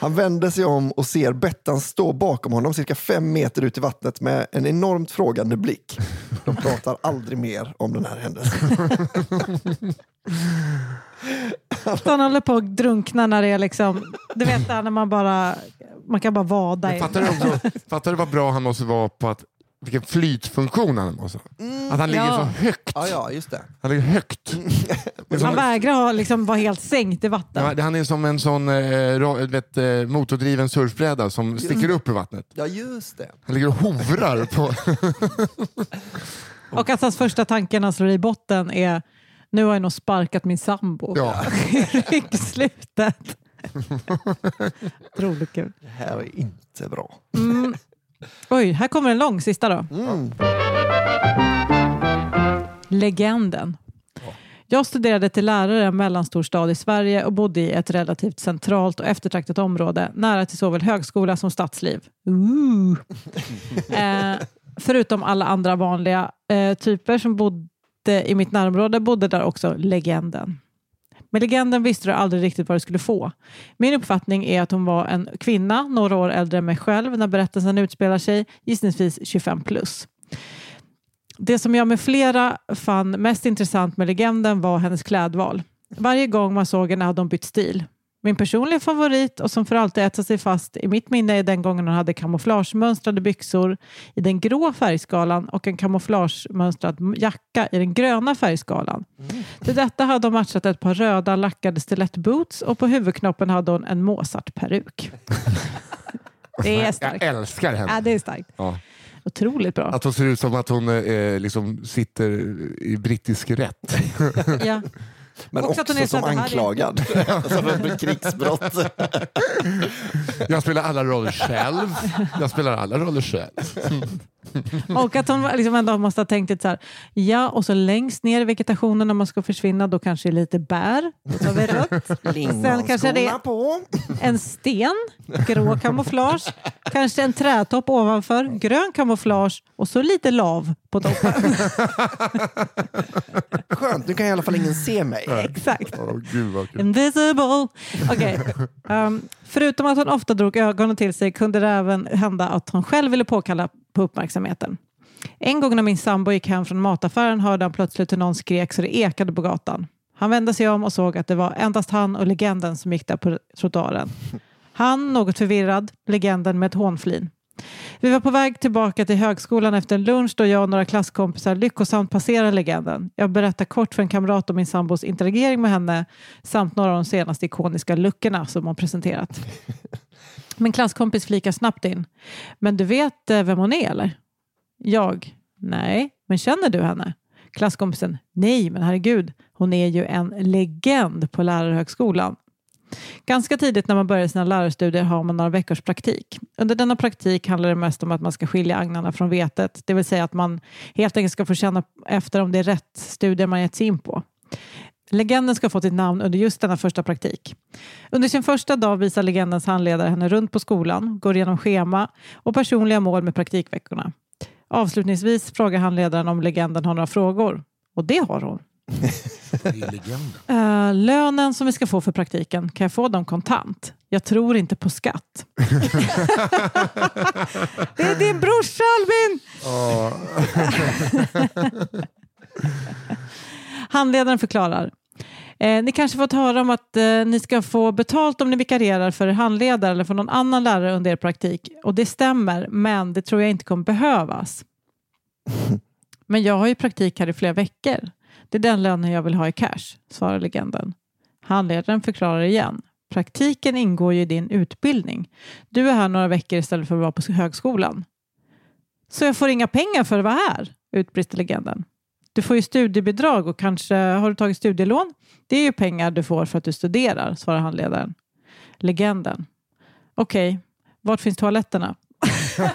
Speaker 2: Han vänder sig om och ser Bettan stå bakom honom cirka fem meter ut i vattnet med en enormt frågande blick. De pratar aldrig mer om den här händelsen.
Speaker 3: Han håller på att drunkna när det är liksom, du vet där när man bara, man kan bara vada i.
Speaker 1: Fattar du, också, fattar du vad bra han måste vara på att vilken flytfunktion han måste ha? Att han ligger
Speaker 3: Ja.
Speaker 1: så högt.
Speaker 2: Ja, ja, just det.
Speaker 1: Han ligger högt. Som-
Speaker 3: Han vägrar ha, liksom, vara helt sänkt i vatten.
Speaker 1: Ja, han är som en sån eh, vet, eh, motordriven surfbräda som sticker upp i vattnet.
Speaker 2: Ja, just det.
Speaker 1: Han ligger och hovrar på...
Speaker 3: Och att hans första tanke när han slår i botten är nu har jag nog sparkat min sambo
Speaker 1: Ja.
Speaker 3: i ryggslutet. Otroligt kul.
Speaker 2: Det här är inte bra.
Speaker 3: Oj, här kommer en lång sista då. Legenden. Jag studerade till lärare i en mellanstor stad i Sverige och bodde i ett relativt centralt och eftertraktat område nära till såväl högskola som stadsliv. Eh, förutom alla andra vanliga eh, typer som bodde i mitt närområde bodde där också legenden. Med legenden visste du aldrig riktigt vad du skulle få. Min uppfattning är att hon var en kvinna, några år äldre än mig själv när berättelsen utspelar sig, gissningsvis 25 plus. Det som jag med flera fann mest intressant med legenden var hennes klädval. Varje gång man såg henne hade hon bytt stil. Min personliga favorit och som för alltid etsat sig fast i mitt minne är den gången hon hade kamouflagemönstrade byxor i den grå färgskalan och en kamouflagemönstrad jacka i den gröna färgskalan. Till detta hade hon matchat ett par röda lackade stilettboots och på huvudknoppen hade hon en Mozart-peruk. Det är
Speaker 1: Jag
Speaker 3: starkt.
Speaker 1: älskar henne.
Speaker 3: Ja, det är starkt.
Speaker 1: Ja.
Speaker 3: Otroligt bra.
Speaker 1: Att hon ser ut som att hon eh, liksom sitter i brittisk rätt.
Speaker 3: Ja.
Speaker 2: Men
Speaker 3: Också
Speaker 2: också,
Speaker 3: att hon är så
Speaker 2: som anklagad. alltså för krigsbrott.
Speaker 1: Jag spelar alla roller själv. Jag spelar alla roller själv.
Speaker 3: Och att hon liksom ändå måste ha tänkt lite så här, ja och så längst ner i vegetationen när man ska försvinna då kanske det är lite bär, då tar vi rött. Sen kanske det är en sten, grå kamouflage, kanske en trätopp ovanför, grön kamouflage och så lite lav på toppen.
Speaker 2: Skönt, nu kan i alla fall ingen se mig.
Speaker 3: Exakt.
Speaker 1: Åh, gud vad kul.
Speaker 3: Invisible. Okej. Um, förutom att hon ofta drog ögonen till sig kunde det även hända att hon själv ville påkalla på uppmärksamheten. En gång när min sambo gick hem från mataffären hörde han plötsligt hur någon skrek så det ekade på gatan. Han vände sig om och såg att det var endast han och legenden som gick där på trottoaren. Han något förvirrad, legenden med ett hånflin. Vi var på väg tillbaka till högskolan efter en lunch då jag och några klasskompisar lyckosamt passerade legenden. Jag berättar kort för en kamrat om min sambos interagering med henne samt några av de senaste ikoniska luckorna som hon presenterat. Min klasskompis flikar snabbt in. Men du vet eh, vem hon är eller? Jag? Nej, men känner du henne? Klasskompisen? Nej, men herregud, hon är ju en legend på lärarhögskolan. Ganska tidigt när man börjar sina lärarstudier har man några veckors praktik. Under denna praktik handlar det mest om att man ska skilja agnarna från vetet. Det vill säga att man helt enkelt ska få känna efter om det är rätt studier man gett sig in på. Legenden ska få sitt namn under just denna första praktik. Under sin första dag visar legendens handledare henne runt på skolan, går igenom schema och personliga mål med praktikveckorna. Avslutningsvis frågar handledaren om legenden har några frågor. Och det har hon. Eh, lönen som vi ska få för praktiken, kan jag få dem kontant? Jag tror inte på skatt. det är din brorsa Albin! Handledaren förklarar. Eh, ni kanske fått höra om att eh, ni ska få betalt om ni vikarierar för handledare eller för någon annan lärare under er praktik. Och det stämmer, men det tror jag inte kommer behövas. Men jag har ju praktik här i flera veckor. Det är den lönen jag vill ha i cash, svarar legenden. Handledaren förklarar igen. Praktiken ingår ju i din utbildning. Du är här några veckor istället för att vara på högskolan. Så jag får inga pengar för att vara här, utbrister legenden. Du får ju studiebidrag och kanske har du tagit studielån? Det är ju pengar du får för att du studerar, svarar handledaren. Legenden. Okej, vart finns toaletterna?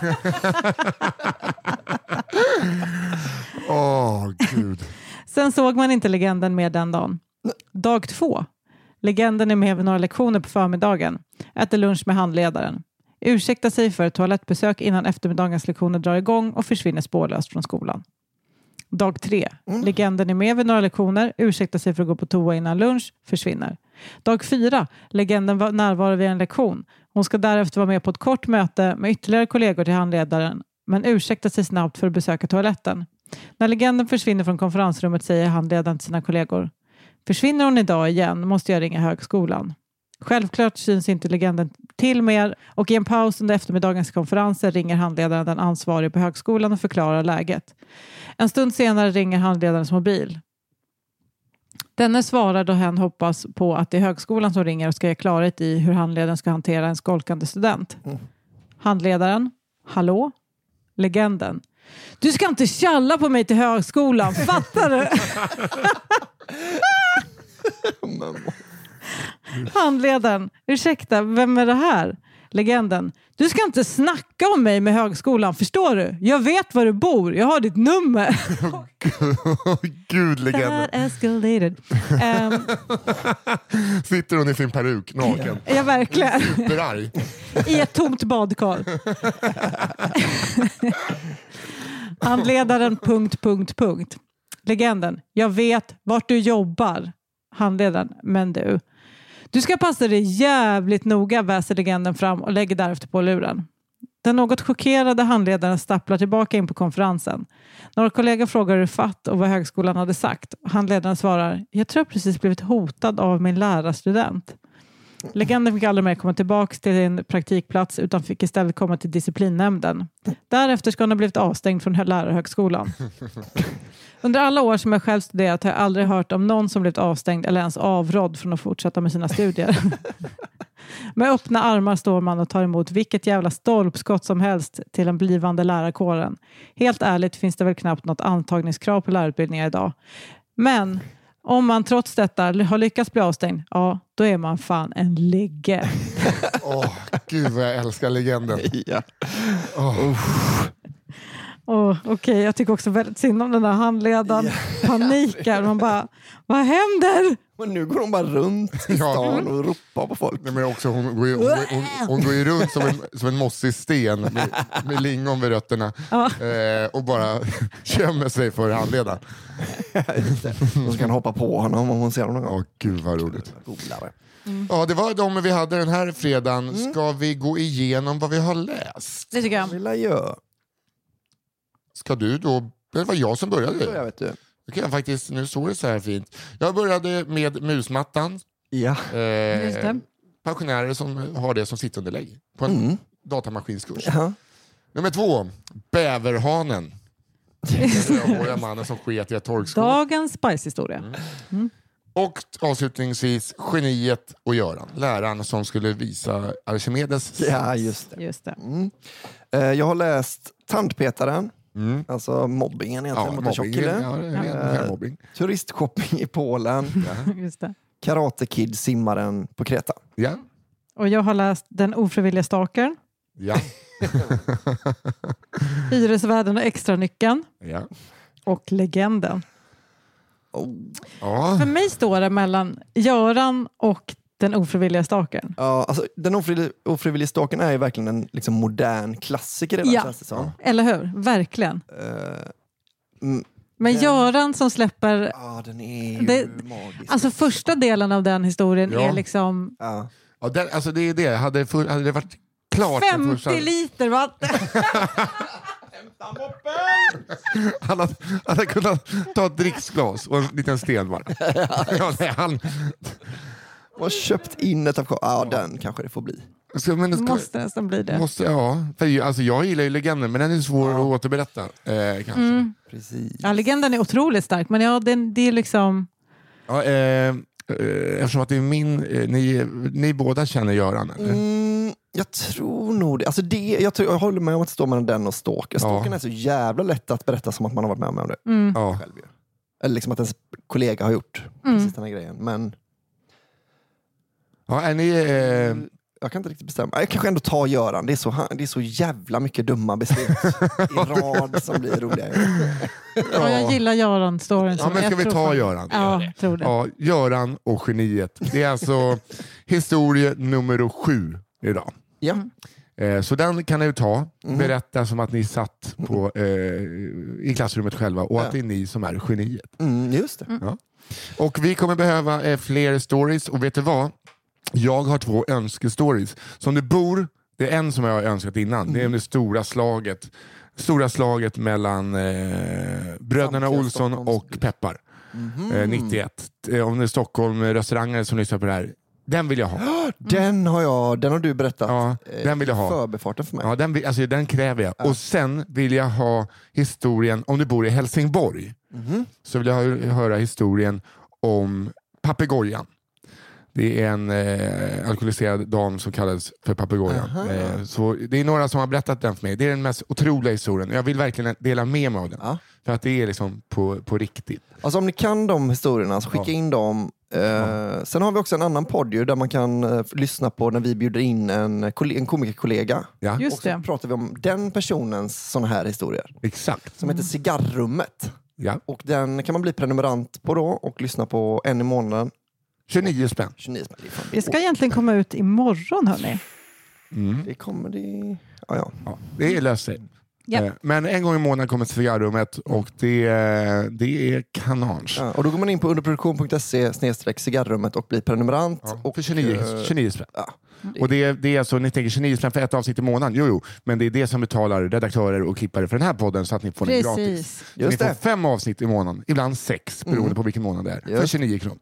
Speaker 1: Åh, gud.
Speaker 3: Sen såg man inte legenden mer den dagen. Dag två. Legenden är med vid några lektioner på förmiddagen. Äter lunch med handledaren. Ursäktar sig för ett toalettbesök innan eftermiddagens lektioner drar igång och försvinner spårlöst från skolan. Dag tre. Legenden är med vid några lektioner, ursäktar sig för att gå på toa innan lunch, försvinner. Dag fyra. Legenden var närvarar vid en lektion. Hon ska därefter vara med på ett kort möte med ytterligare kollegor till handledaren, men ursäktar sig snabbt för att besöka toaletten. När legenden försvinner från konferensrummet säger handledaren till sina kollegor Försvinner hon idag igen måste jag ringa högskolan. Självklart syns inte legenden till mer och i en paus under eftermiddagens konferenser ringer handledaren den ansvarige på högskolan och förklarar läget. En stund senare ringer handledarens mobil. Denne svarar då hen hoppas på att det är högskolan som ringer och ska ge klarhet i hur handledaren ska hantera en skolkande student. Handledaren, hallå? Legenden. Du ska inte tjalla på mig till högskolan, fattar du? Handledaren, ursäkta, vem är det här? Legenden, du ska inte snacka om mig med högskolan, förstår du? Jag vet var du bor, jag har ditt nummer.
Speaker 1: gud, legenden.
Speaker 3: That escalated. Um,
Speaker 1: Sitter hon i sin peruk, naken.
Speaker 3: ja, verkligen.
Speaker 1: Superarg.
Speaker 3: I ett tomt badkar. Handledaren... Punkt, punkt, punkt. Legenden. Jag vet vart du jobbar. Handledaren. Men du. Du ska passa dig jävligt noga, väser legenden fram och lägger därefter på luren. Den något chockerade handledaren stapplar tillbaka in på konferensen. Några kollegor frågar hur fatt och vad högskolan hade sagt. Handledaren svarar, jag tror jag precis blivit hotad av min lärarstudent. Legenden fick aldrig mer komma tillbaka till sin praktikplats utan fick istället komma till disciplinnämnden. Därefter ska hon ha blivit avstängd från lärarhögskolan. Under alla år som jag själv studerat har jag aldrig hört om någon som blivit avstängd eller ens avrådd från att fortsätta med sina studier. Med öppna armar står man och tar emot vilket jävla stolpskott som helst till den blivande lärarkåren. Helt ärligt finns det väl knappt något antagningskrav på lärarutbildningar idag. Men om man trots detta har lyckats bli avstängd, ja, då är man fan en legend.
Speaker 1: Åh, gud vad jag älskar legenden.
Speaker 2: Ja.
Speaker 3: Oh, Okej, jag tycker också väldigt synd om den där handledaren. Panikar. Man bara, vad händer?
Speaker 2: Men nu går hon bara runt i
Speaker 1: Ja.
Speaker 2: stan och ropar på folk.
Speaker 1: Nej, men också, hon, går ju, hon, hon, hon går ju runt som en, som en mossig sten med, med lingon vid rötterna eh, och bara gömmer sig för handledaren.
Speaker 2: Hon kan hoppa på honom om hon ser honom någon gång.
Speaker 1: gud vad roligt.
Speaker 2: Polare.
Speaker 1: Ja, det var de vi hade den här fredagen. Ska vi gå igenom vad vi har läst?
Speaker 3: Det tycker jag.
Speaker 2: Vill jag göra?
Speaker 1: Ska du då? Det var jag som
Speaker 2: Så jag
Speaker 1: började.
Speaker 2: vet du.
Speaker 1: Det kan jag faktiskt, nu står det så här fint. Jag började med musmattan.
Speaker 2: Ja.
Speaker 1: Eh,
Speaker 3: Just det.
Speaker 1: pensionärer som har det som sittunderlägg på en
Speaker 2: Mm.
Speaker 1: datamaskinskurs.
Speaker 2: Ja.
Speaker 1: Nummer två, bäverhanen. Den rödhåriga mannen som sket i ett torkskåp.
Speaker 3: Dagens Spice-historia.
Speaker 1: Och avslutningsvis geniet och Göran, läraren som skulle visa Archimedes.
Speaker 2: ja, just det.
Speaker 3: Just det.
Speaker 2: Mm. Eh, Jag har läst Tandpetaren,
Speaker 1: Mm.
Speaker 2: alltså mobbingen egentligen
Speaker 1: Ja,
Speaker 2: mot en tjock kille.
Speaker 1: Ja, mobbing.
Speaker 2: Turistshopping i Polen,
Speaker 3: det.
Speaker 2: Karate Kid, simmaren på Kreta.
Speaker 1: Ja.
Speaker 3: Och jag har läst Den ofrivilliga stalkern,
Speaker 1: Ja.
Speaker 3: Hyresvärden och extranyckeln
Speaker 1: Ja.
Speaker 3: och Legenden.
Speaker 2: Oh.
Speaker 1: Ja.
Speaker 3: För mig står det mellan Göran och Den ofrivilliga stalkern.
Speaker 2: Ja, alltså, den ofrivilliga, ofrivilliga stalkern är ju verkligen en liksom, modern klassiker redan
Speaker 3: Ja.
Speaker 2: känns det som.
Speaker 3: Eller hur? Verkligen.
Speaker 2: Mm,
Speaker 3: Men
Speaker 2: Den-
Speaker 3: Göran som släpper...
Speaker 2: ja, den är ju
Speaker 3: Det-
Speaker 2: magisk.
Speaker 3: Alltså första delen av den historien
Speaker 1: Ja.
Speaker 3: är liksom
Speaker 2: ja.
Speaker 1: Ja, den, alltså det är det. Hade, för, hade det varit klart den
Speaker 3: 50
Speaker 1: första,
Speaker 3: liter vatten.
Speaker 1: han, hade, han hade kunnat ta ett dricksglas och en liten sten bara. Ja, nej, han,
Speaker 2: Och köpt in ett av Ja, den kanske det får bli.
Speaker 1: så, men det
Speaker 3: Det
Speaker 1: ska,
Speaker 3: måste nästan bli det.
Speaker 1: måste, ja, för, ju- alltså, jag gillar ju legenden men den är svår att återberätta. Eh, kanske.
Speaker 3: Mm.
Speaker 2: Precis.
Speaker 3: Ja, legenden är otroligt stark, men ja, den, det är liksom...
Speaker 1: Ja, eh, eh, eftersom att det är min, eh, ni, ni båda känner Göran eller?
Speaker 2: Mm, jag tror nog det. Alltså det jag, tror, jag håller med om att det står mellan den och Stalker. Stalkern är så jävla lätt att berätta som att man har varit med om det
Speaker 3: Mm.
Speaker 1: Ja.
Speaker 2: själv. Ju. Eller liksom att ens kollega har gjort
Speaker 3: Mm.
Speaker 2: precis den här grejen. Men
Speaker 1: Ja, är ni, eh,
Speaker 2: Jag kan inte riktigt bestämma. Jag kanske ändå tar Göran. Det är så, det är så jävla mycket dumma beslut i rad som blir roliga.
Speaker 3: Ja, jag gillar Göran-storyn.
Speaker 1: Ja, men ska vi ta Göran?
Speaker 3: Ja, jag tror det.
Speaker 1: Ja, Göran och geniet. Det är alltså historia nummer sju idag.
Speaker 2: Ja.
Speaker 1: Eh, Så den kan ni ju ta,
Speaker 2: Mhm.
Speaker 1: berätta som att ni satt på, eh, i klassrummet själva och
Speaker 2: Ja.
Speaker 1: att det är ni som är geniet.
Speaker 2: Mm, just det.
Speaker 1: Ja. Och vi kommer behöva eh, fler stories och vet du vad? Jag har två önskestories. Som det bor, det är en som jag har önskat innan,
Speaker 2: Mm.
Speaker 1: det är om det stora slaget Stora slaget mellan eh, bröderna
Speaker 2: Samtliga
Speaker 1: Olsson och Peppar.
Speaker 2: Mhm.
Speaker 1: Eh, 91. Eh, om det är Stockholm eh, restauranger som lyssnar på det här. Den vill jag ha.
Speaker 2: Den har jag, den har du berättat.
Speaker 1: Ja,
Speaker 2: eh,
Speaker 1: den vill jag ha.
Speaker 2: Förbifarten för mig.
Speaker 1: Ja, den, vill- alltså, den kräver jag. Och sen vill jag ha historien, om du bor i Helsingborg,
Speaker 2: Mhm.
Speaker 1: så vill jag hö- höra historien om papegojan. Det är en eh, alkoholiserad dam som kallades för papegojan. Eh, så det är några som har berättat den för mig. Det är den mest otroliga historien. Jag vill verkligen dela med mig av den.
Speaker 2: Ja.
Speaker 1: För att det är liksom på, på riktigt.
Speaker 2: Alltså om ni kan de historierna, så skicka
Speaker 1: Ja.
Speaker 2: in dem. Eh, Sen har vi också en annan podd ju, där man kan eh, lyssna på när vi bjuder in en, en komikerkollega.
Speaker 1: Ja,
Speaker 3: Just
Speaker 2: och så
Speaker 3: det.
Speaker 2: pratar vi om den personens såna här historier.
Speaker 1: exakt.
Speaker 2: Som heter Cigarrummet.
Speaker 1: Ja.
Speaker 2: Och den kan man bli prenumerant på då och lyssna på en i månaden.
Speaker 1: 29 spänn.
Speaker 2: 29 spänn. Är
Speaker 3: Det ska egentligen komma ut imorgon hörni.
Speaker 1: Mm.
Speaker 2: Det kommer det... Ja, ja.
Speaker 1: Ja, det löser sig.
Speaker 3: Ja.
Speaker 1: Eh, Men en gång i månaden kommer cigarrummet och det, det är kanage.
Speaker 2: Ja, och då går man in på underproduktion.se cigarrummet och blir prenumerant.
Speaker 1: Ja,
Speaker 2: och,
Speaker 1: för 29,
Speaker 2: eh,
Speaker 1: 29 spänn.
Speaker 2: ja,
Speaker 1: Och det är, det är alltså, ni tänker 29 spänn för ett avsnitt i månaden? Jo, jo, men det är det som betalar redaktörer och klippare för den här podden så att ni får den gratis.
Speaker 3: Precis.
Speaker 1: Så ni
Speaker 2: Just
Speaker 1: får
Speaker 2: det.
Speaker 1: fem avsnitt i månaden, ibland sex beroende på vilken månad det är, för
Speaker 2: Just.
Speaker 1: 29 kronor.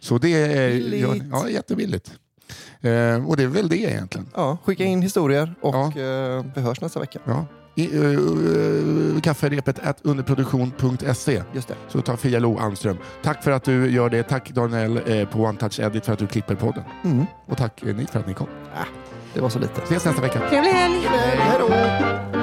Speaker 1: Så det är
Speaker 2: Billigt.
Speaker 1: ja, jättebilligt. Eh, och det är väl det egentligen.
Speaker 2: ja, skicka in historier och
Speaker 1: Ja.
Speaker 2: eh, vi hörs nästa vecka.
Speaker 1: Ja. I, uh, uh, kafferepet at underproduktion.se
Speaker 2: Just det.
Speaker 1: så tar Fia Lo Almström. Tack för att du gör det. Tack Daniel eh, på One Touch Edit för att du klipper podden.
Speaker 2: Mm.
Speaker 1: Och tack eh, ni för att ni kom.
Speaker 2: Det var så lite.
Speaker 1: Ses nästa vecka.
Speaker 3: Trevlig helg!
Speaker 2: Hej då!